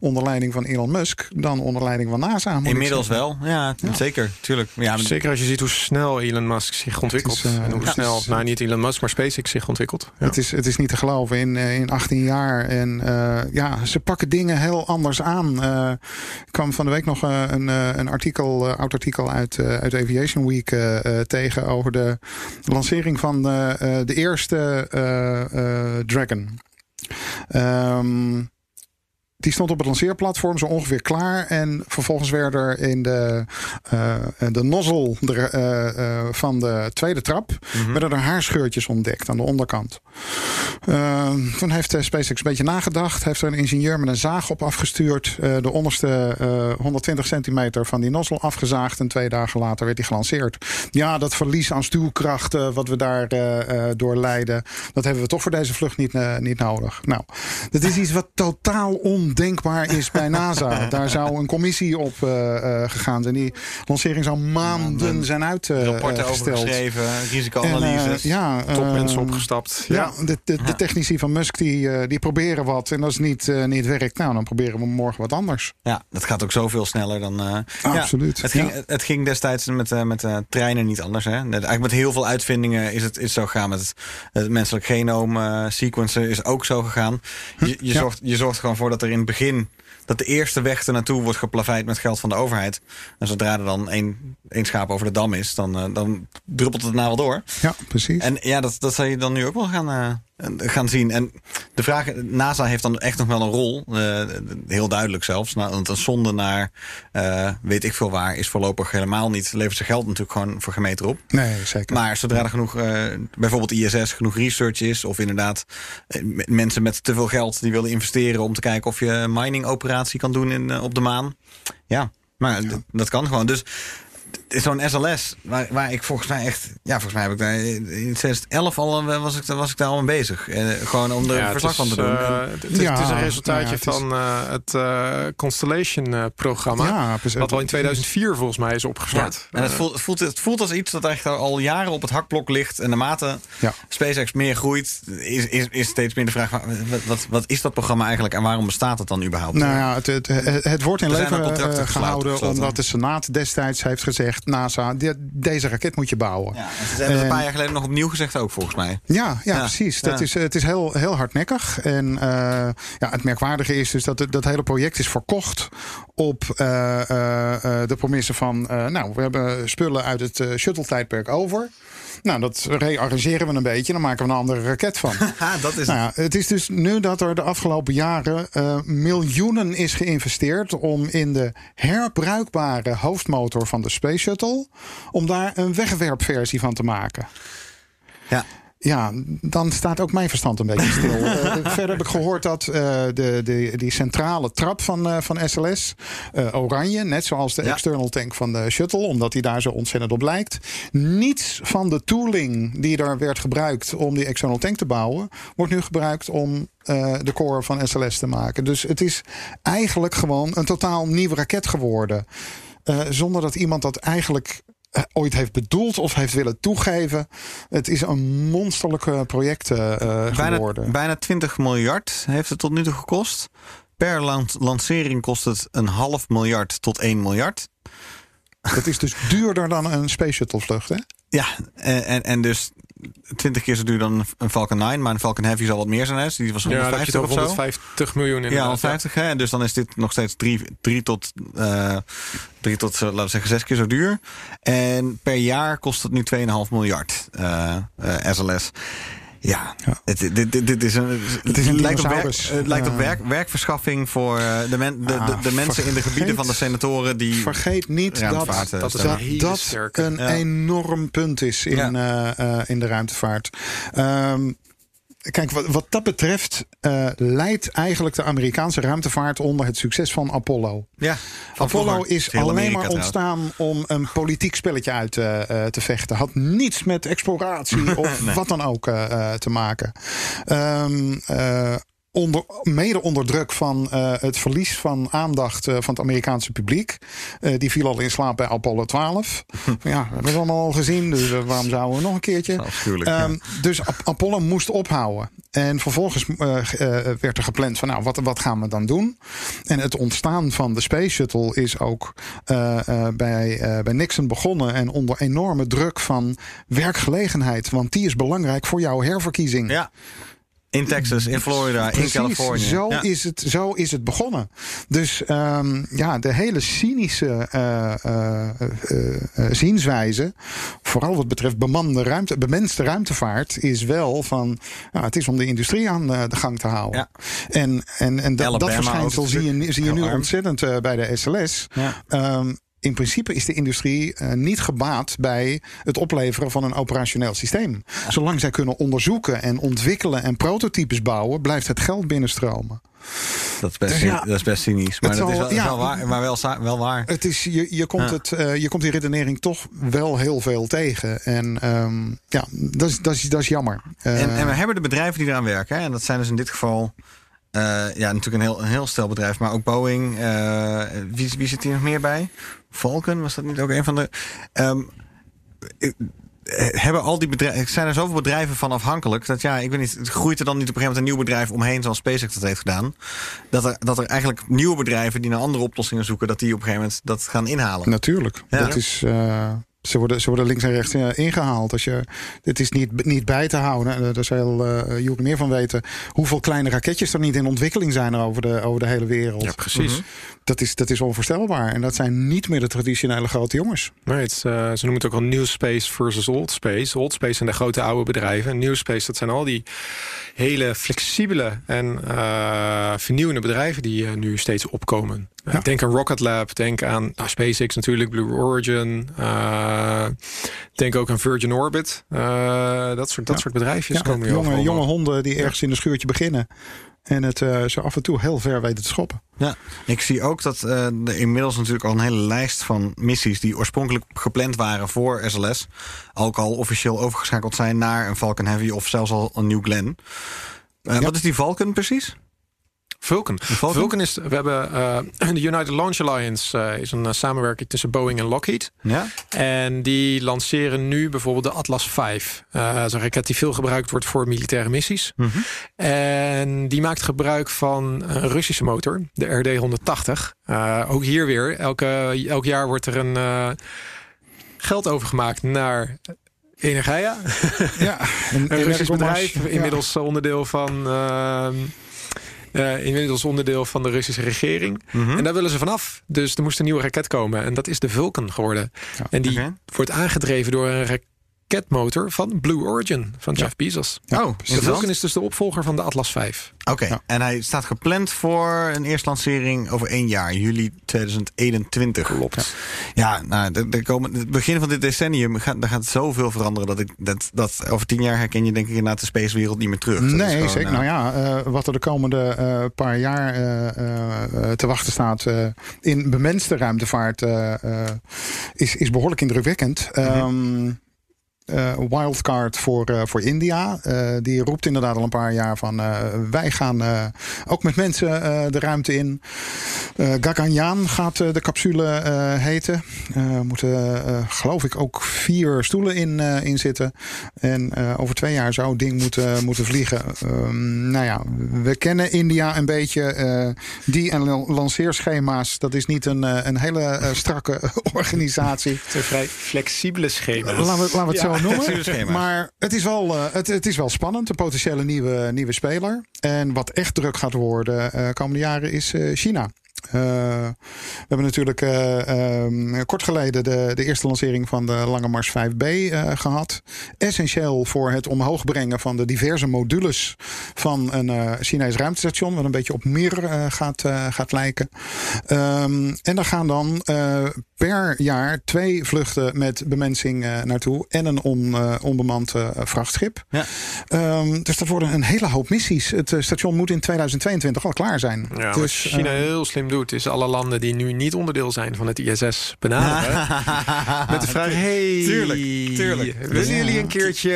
Onder leiding van Elon Musk dan onder leiding van NASA. Inmiddels wel, ja, ja, zeker. Tuurlijk. Ja. Zeker als je ziet hoe snel Elon Musk zich ontwikkelt. Is, en hoe snel, is, nou niet Elon Musk, maar SpaceX zich ontwikkelt. Het, is, het is niet te geloven in, in 18 jaar. En ja, ze pakken dingen heel anders aan. Ik kwam van de week nog uh, een, uh, een artikel, oud artikel uit, uit Aviation Week tegen over de lancering van de eerste Dragon. Um, die stond op het lanceerplatform zo ongeveer klaar. En vervolgens werd er in de, uh, de nozzle de, uh, uh, van de tweede trap... Mm -hmm. werden er haarscheurtjes ontdekt aan de onderkant. toen heeft SpaceX een beetje nagedacht. Heeft er een ingenieur met een zaag op afgestuurd. de onderste 120 centimeter van die nozzle afgezaagd. En twee dagen later werd die gelanceerd. Ja, dat verlies aan stuwkracht wat we daar door leiden... dat hebben we toch voor deze vlucht niet, niet nodig. Nou, dat is iets wat totaal on ondenkbaar is bij NASA. Daar zou een commissie op uh, uh, gegaan zijn. Die lancering zou maanden zijn uitgesteld. Uh, Rapporten over geschreven, risicoanalyses. En, ja, Topmensen opgestapt. Ja, ja de, de, de, technici van Musk die, die proberen wat. En als het niet, niet werkt, nou, dan proberen we morgen wat anders. Ja, dat gaat ook zoveel sneller dan... Absoluut. Ja, het, ging, ja. het ging destijds met, met treinen niet anders. Hè? Eigenlijk met heel veel uitvindingen is het is zo gegaan. Met het, het menselijk genoom sequencer is ook zo gegaan. Je, je, zorgt, je zorgt gewoon voor dat er in in begin dat de eerste weg er naartoe wordt geplaveid met geld van de overheid. En zodra er dan één, één schaap over de dam is, dan, eh, dan druppelt het nou wel door. Ja, precies. En ja, dat, dat zal je dan nu ook wel gaan, eh, gaan zien. En de vraag, NASA heeft dan echt nog wel een rol. eh, heel duidelijk zelfs. Nou, want een zonde naar weet ik veel waar is voorlopig helemaal niet. Levert zijn geld natuurlijk gewoon voor gemeter op. Nee, zeker. Maar zodra er genoeg, bijvoorbeeld ISS, genoeg research is, of inderdaad mensen met te veel geld die willen investeren om te kijken of je een mining operatie kan doen in, op de maan. Ja, maar d- dat kan gewoon. Dus zo'n SLS, waar, waar ik volgens mij echt, ja, volgens mij heb ik daar in 2011 al eh, was ik, was ik daar al mee bezig. Eh, gewoon om er Ja, verslag van te doen. eh, En- het, is, Ja, het is een resultaatje ja, van het Constellation-programma. Wat al in 2004 volgens mij is opgestart. En het voelt, het, voelt, het voelt als iets dat echt al jaren op het hakblok ligt. En naarmate. SpaceX meer groeit, is, is, is steeds meer de vraag: wat, wat, wat is dat programma eigenlijk en waarom bestaat het dan überhaupt? Nou ja, het, het, het, wordt in Er leven eh, gehouden gesloten. omdat de Senaat destijds heeft gezegd... NASA, de- deze raket moet je bouwen. Ja, ze hebben het een En- paar jaar geleden nog opnieuw gezegd ook, volgens mij. Ja, ja, Ja, precies. Dat ja. is, het is heel, heel hardnekkig. En eh, ja, het merkwaardige is dus dat het, dat hele project is verkocht op eh, eh, eh, de promisse van... eh, nou, we hebben spullen uit het eh, shuttle-tijdperk over. Nou, dat rearrangeren we een beetje. Dan maken we een andere raket van. dat is Nou het is dus nu dat er de afgelopen jaren eh, miljoenen is geïnvesteerd om in de herbruikbare hoofdmotor van de Space Shuttle, om daar een wegwerpversie van te maken. Ja. Ja, dan staat ook mijn verstand een beetje stil. Eh, verder heb ik gehoord dat eh, de, de, die centrale trap van, eh, van SLS, oranje, net zoals de Ja. external tank van de shuttle, omdat die daar zo ontzettend op lijkt. Niets van de tooling die daar werd gebruikt om die external tank te bouwen, wordt nu gebruikt om de core van SLS te maken. Dus het is eigenlijk gewoon een totaal nieuwe raket geworden. Zonder dat iemand dat eigenlijk ooit heeft bedoeld of heeft willen toegeven. Het is een monsterlijke project eh, eh, bijna, geworden. bijna 20 miljard heeft het tot nu toe gekost. Per lan- lancering kost het een half miljard tot 1 miljard. Dat is dus duurder dan een Space Shuttle vlucht, hè? Ja, en, en, en dus 20 keer zo duur dan een Falcon 9. Maar een Falcon Heavy zal wat meer zijn. Hè? Die was ja, dan heb je 150 het of zo. 150 miljoen in. Ja, 150. Hè? Dus dan is dit nog steeds drie, drie tot, eh drie tot eh, laten we zeggen, zes keer zo duur. En per jaar kost het nu 2,5 miljard eh, eh, SLS. Ja, Het, dit, dit, dit is een, Het is een lijkt op, werk, het lijkt op werk, werkverschaffing voor eh, de, men, de, de, Ah, de mensen in de gebieden van de senatoren die. Vergeet niet dat dat, dat, een Ja. enorm punt is in, eh, eh, in de ruimtevaart. Ehm, Kijk, wat, wat dat betreft eh, leidt eigenlijk de Amerikaanse ruimtevaart onder het succes van Apollo. Ja, van Apollo vroeger. is Heel alleen Amerika maar ontstaan om een politiek spelletje uit eh, eh, te vechten. Had niets met exploratie of wat dan ook te maken. Ehm, eh, onder, mede onder druk van eh, het verlies van aandacht eh, van het Amerikaanse publiek. Eh, die viel al in slaap bij Apollo 12. ja, dat hebben we allemaal al gezien. Dus waarom zouden we nog een keertje? Ja. Ehm, dus Ap- Apollo moest ophouden. En vervolgens werd er gepland van nou, wat, wat gaan we dan doen? En het ontstaan van de Space Shuttle is ook eh, eh, bij, eh, bij Nixon begonnen. En onder enorme druk van werkgelegenheid. Want die is belangrijk voor jouw herverkiezing. ja. In Texas, in Florida, Precies, in Californië. Zo, Ja. is het, zo is het begonnen. Dus ehm, ja, de hele cynische eh, eh, eh, zienswijze, vooral wat betreft bemande ruimte, bemenste ruimtevaart, is wel van het is om de industrie aan de gang te houden. Ja. En, en, en dat, verschijnsel zie je, zie je nu ontzettend bij de SLS. Ja. Ehm, in principe is de industrie eh, niet gebaat bij het opleveren van een operationeel systeem. Zolang zij kunnen onderzoeken en ontwikkelen en prototypes bouwen, blijft het geld binnenstromen. Dat, is best, Dus ja, dat is best cynisch. Maar dat is wel, is ja. wel waar, maar wel, wel waar. Het is, je, je, komt het, eh, je komt die redenering toch wel heel veel tegen. En ehm, ja, dat is, dat, is, dat is jammer. Eh, En, en we hebben de bedrijven die eraan werken. Hè? En dat zijn dus in dit geval eh, ja, natuurlijk een heel, een heel stel bedrijf. Maar ook Boeing. eh, wie, wie zit hier nog meer bij? Falcon, was dat niet ook een van de... Ehm, eh, hebben al die bedrijven, zijn er zoveel bedrijven van afhankelijk dat ja, ik weet niet, groeit er dan niet op een gegeven moment een nieuw bedrijf omheen zoals SpaceX dat heeft gedaan. Dat er, dat er eigenlijk nieuwe bedrijven die naar andere oplossingen zoeken, dat die op een gegeven moment dat gaan inhalen. Natuurlijk. Ja. Dat is, eh, Ze worden, ze worden links en rechts eh, ingehaald. Als je, het is niet, niet bij te houden. Eh, Daar zal uh, Joek meer van weten. Hoeveel kleine raketjes er niet in ontwikkeling zijn over de, over de hele wereld. Ja, precies. Mhm. dat, is, dat is onvoorstelbaar. En dat zijn niet meer de traditionele grote jongens. Nee, het, uh, ze noemen het ook al New Space versus Old Space. Old Space zijn de grote oude bedrijven. En New Space, dat zijn al die hele flexibele en uh, vernieuwende bedrijven die uh, nu steeds opkomen. Ja. Denk aan Rocket Lab, denk aan nou, SpaceX natuurlijk, Blue Origin. Uh, denk ook aan Virgin Orbit. dat soort, dat Ja. soort bedrijfjes Ja, komen hier jonge, jonge honden die ergens in een schuurtje beginnen. En het uh, zo af en toe heel ver weten te schoppen. Ja, ik zie ook dat uh, er inmiddels natuurlijk al een hele lijst van missies die oorspronkelijk gepland waren voor SLS, ook al officieel overgeschakeld zijn naar een Falcon Heavy of zelfs al een New Glenn. Uh, ja. Wat is die Falcon precies? Vulcan. Vulcan? Vulcan is, we hebben uh, de United Launch Alliance uh, is een uh, samenwerking tussen Boeing en Lockheed. Ja? En die lanceren nu bijvoorbeeld de Atlas V. Dat is een raket die veel gebruikt wordt voor militaire missies. Mm -hmm. En die maakt gebruik van een Russische motor, de RD-180. Uh, ook hier weer, elke, elk jaar wordt er een geld overgemaakt naar Energia. Ja, een, een Russisch bedrijf, ja. inmiddels onderdeel van... Uh, uh, inmiddels onderdeel van de Russische regering. Mhm. Mm -hmm. En daar willen ze vanaf. Dus er moest een nieuwe raket komen. En dat is de Vulcan geworden. Ja, en die okay. wordt aangedreven door een raketmotor van Blue Origin. Van Jeff ja. Bezos. Oh, de Vulcan is dus de opvolger van de Atlas V. Oké, okay. ja. en hij staat gepland voor een eerste lancering over één jaar. Juli 2021. Klopt. Ja, nou, de, de komen, het begin van dit decennium gaat, daar gaat zoveel veranderen. Dat, ik, dat, dat over tien jaar herken je denk ik inderdaad de spacewereld niet meer terug. Dat Nee, gewoon, zeker. Uh, nou ja, uh, wat er de komende uh, paar jaar uh, te wachten staat in bemenste ruimtevaart is, is behoorlijk indrukwekkend. Mhm. Mm -hmm. um, uh, wildcard voor, uh, voor India. Uh, die roept inderdaad al een paar jaar van wij gaan ook met mensen de ruimte in. Gaganyaan gaat de capsule heten. Er moeten geloof ik ook vier stoelen in, in zitten. En over twee jaar zou het ding moeten, moeten vliegen. Um, nou ja, we kennen India een beetje. die en lanceerschema's, dat is niet een, een hele strakke organisatie. Het zijn vrij flexibele schema's. Laten we, laten we het Ja. zo noemen. Maar het is wel, uh, het, het is wel spannend. Een potentiële nieuwe, nieuwe speler. En wat echt druk gaat worden uh, komende jaren is China. Uh, we hebben natuurlijk uh, um, kort geleden de, de eerste lancering van de Lange Mars 5B uh, gehad. Essentieel voor het omhoog brengen van de diverse modules van een Chinees ruimtestation. Wat een beetje op Mir gaat, gaat lijken. Um, en daar gaan dan per jaar twee vluchten met bemensing naartoe. En een on, onbemand vrachtschip. Ja. Um, dus dat worden een hele hoop missies. Het station moet in 2022 al klaar zijn. Ja, dus, wat China heel slim doet, is alle landen die nu niet onderdeel zijn van het ISS benaderen. met de vraag: hey, tuurlijk, tuurlijk. willen jullie een keertje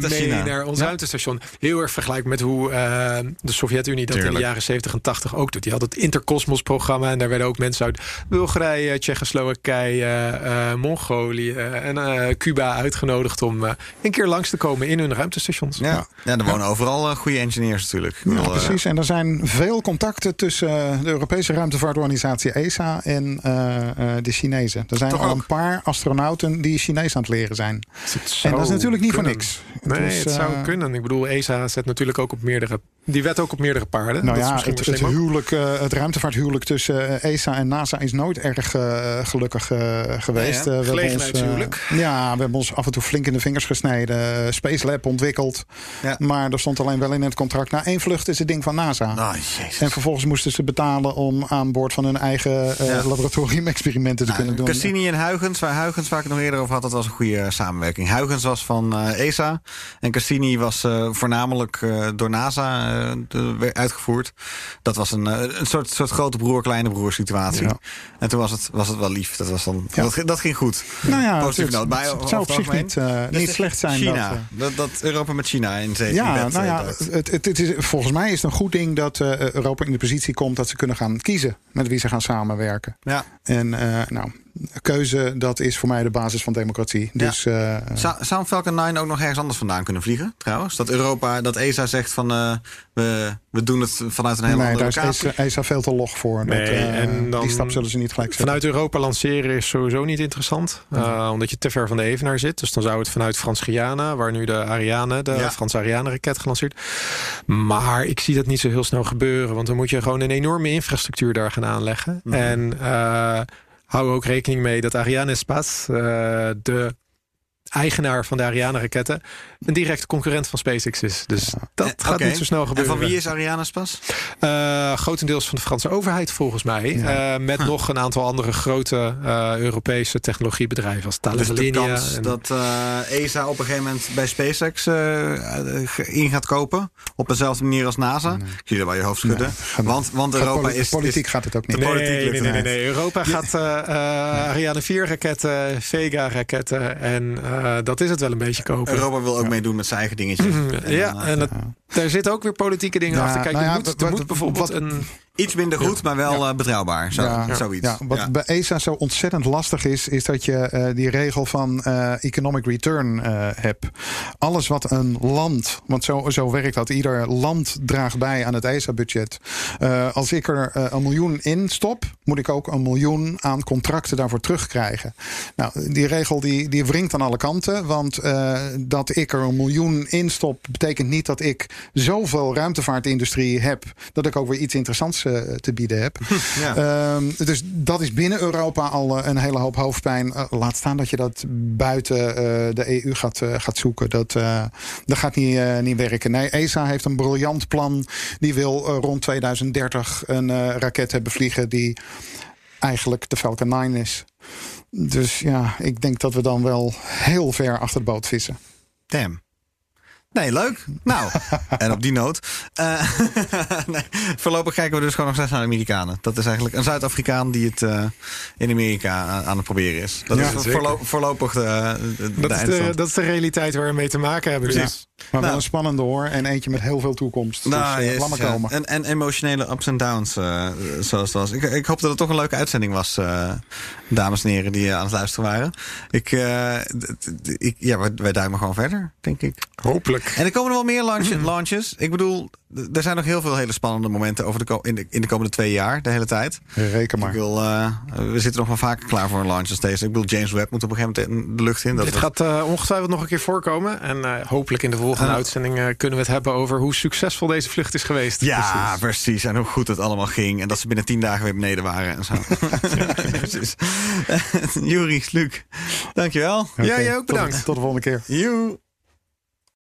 mee China. naar ons Ja. ruimtestation? Heel erg vergelijkbaar met hoe uh, de Sovjet-Unie dat in de jaren 70 en 80 ook doet. Die had het Interkosmos-programma en daar werden ook mensen uit Bulgarije, Tsjechoslowakije, uh, Mongolië en uh, Cuba uitgenodigd om een keer langs te komen in hun ruimtestations. Ja, ja er wonen overal goede engineers natuurlijk. Ja, uh, precies. En er zijn veel contacten tussen de Europese ruimtevaartorganisatie ESA en de Chinezen. Er zijn Toch al ook? een paar astronauten die Chinees aan het leren zijn. Het En dat is natuurlijk niet voor niks. Nee, het zou kunnen. Ik bedoel, ESA zet natuurlijk ook op meerdere. Die wet ook op meerdere paarden. Nou dat ja, het, wel het, huwelijk, uh, ruimtevaarthuwelijk tussen uh, ESA en NASA is nooit erg uh, gelukkig geweest. Nee, we hebben ons, Gelegenheidshuwelijk. ja, we hebben ons af en toe flink in de vingers gesneden. Space Lab ontwikkeld. Ja. Maar er stond alleen wel in het contract... na één vlucht is het ding van NASA. Oh, jezus. En vervolgens moesten ze betalen om aan boord van hun eigen Ja. laboratoriumexperimenten te Nou, kunnen doen. Cassini en Huygens, waar Huygens het nog eerder over had, dat was een goede samenwerking. Huygens was van eh, ESA en Cassini was eh, voornamelijk eh, door NASA eh, werd uitgevoerd. Dat was een, eh, een soort, soort grote broer, kleine broer situatie. Ja. En toen was het, was het wel lief. Dat, was dan, Ja. dat, ging- dat ging goed. Nou ja, Positief het, noot. Maar het over zou op zich algemeen- niet, uh, Dus niet de- slecht zijn. China, Dat, dat, uh, dat Europa met China in zee. ja, nou eh, ja, het, het, het is, volgens mij is het een goed ding dat uh, Europa in de positie komt dat ze kunnen gaan kiezen met wie ze gaan samenwerken. ja. En nou, keuze, dat is voor mij de basis van democratie. Dus, uh, zou, zou Falcon 9 ook nog ergens anders vandaan kunnen vliegen, trouwens? Dat Europa, dat ESA zegt van uh, we, we doen het vanuit een hele nee, andere daar locatie? is ESA, ESA veel te log voor. Nee, dat, uh, en dan, die stap zullen ze niet gelijk zetten. Vanuit Europa lanceren is sowieso niet interessant. Uh, omdat je te ver van de evenaar zit. Dus dan zou het vanuit Frans-Guyana, waar nu de Ariane, de Ja. Franse Ariane-raket gelanceerd. Maar ik zie dat niet zo heel snel gebeuren. Want dan moet je gewoon een enorme infrastructuur daar gaan aanleggen. Mhm. En uh, hou ook rekening mee dat Ariane Espace, uh, de eigenaar van de Ariane-raketten, een directe concurrent van SpaceX is. Dus dat Eh, gaat niet zo snel gebeuren. En van wie is Ariane pas? Uh, grotendeels van de Franse overheid volgens mij. Ja. Uh, met Huh. nog een aantal andere grote uh, Europese technologiebedrijven als Thales Dus de Alenia kans en- dat eh, ESA op een gegeven moment bij SpaceX eh, in gaat kopen. Op dezelfde manier als NASA. Ik zie er wel je hoofd schudden. want, want Europa poli- is... politiek is- gaat het ook niet. De Nee, politiek nee, nee, nee, nee. Europa gaat uh, uh, Ariane 4 raketten, Vega raketten en uh, dat is het wel een beetje kopen. Europa wil ook meedoen met zijn eigen dingetje. ja, en dat, daar zitten ook weer politieke dingen Ja, achter. Kijk, nou er ja, moet, er wat- moet bijvoorbeeld wat- een... Iets minder goed, maar wel eh, betrouwbaar. Zo, Ja, Zoiets. Ja, wat Ja. bij ESA zo ontzettend lastig is, is dat je eh, die regel van eh, economic return eh, hebt. Alles wat een land, want zo, zo werkt dat, ieder land draagt bij aan het ESA-budget. Eh, als ik er eh, een miljoen in stop, moet ik ook een miljoen aan contracten daarvoor terugkrijgen. Nou, die regel die, die wringt aan alle kanten, want eh, dat ik er een miljoen in stop, betekent niet dat ik zoveel ruimtevaartindustrie heb, dat ik ook weer iets interessants eh, te bieden heb. Ja. Ehm, dus dat is binnen Europa al eh, een hele hoop hoofdpijn. Eh, laat staan dat je dat buiten de EU gaat, gaat zoeken. Dat, dat gaat niet, niet werken. Nee, ESA heeft een briljant plan. Die wil rond 2030 een raket hebben vliegen die eigenlijk de Falcon 9 is. Dus ja, ik denk dat we dan wel heel ver achter de boot vissen. Damn. Nee, leuk. Nou, en op die noot. eh, nee, voorlopig kijken we dus gewoon nog steeds naar de Amerikanen. Dat is eigenlijk een Zuid-Afrikaan die het eh, in Amerika aan- aan het proberen is. Dat Ja, is voorlo- voorlopig de, de, de Dat is de, eindstand. dat is de realiteit waar we mee te maken hebben. Precies. Dus. Maar wel Nou. een spannende hoor. En eentje met heel veel toekomst. Nou, dus eh, yes, ja. komen. En, en emotionele ups en downs, eh, zoals het was. Ik, ik hoop dat het toch een leuke uitzending was, eh, dames en heren die eh, aan het luisteren waren. Ik, eh, ik, ja, wij, wij duimen gewoon verder, denk ik. Hopelijk. En er komen nog wel meer launch- launches. Ik bedoel, er zijn nog heel veel hele spannende momenten over de in, de, in de komende twee jaar, de hele tijd. Reken maar. Ik wil, eh, we zitten nog wel vaker klaar voor een launch als deze. Ik bedoel, James Webb moet op een gegeven moment de lucht in. Dat Dit gaat uh, ongetwijfeld nog een keer voorkomen. En uh, hopelijk in de volgende Uh, uitzending kunnen we het hebben over hoe succesvol deze vlucht is geweest. Ja, precies. precies. En hoe goed het allemaal ging. En dat ze binnen tien dagen weer beneden waren en zo. precies. Juri, Luc, dankjewel. Okay, ja, jij ook bedankt. Tot, tot de volgende keer. Joe.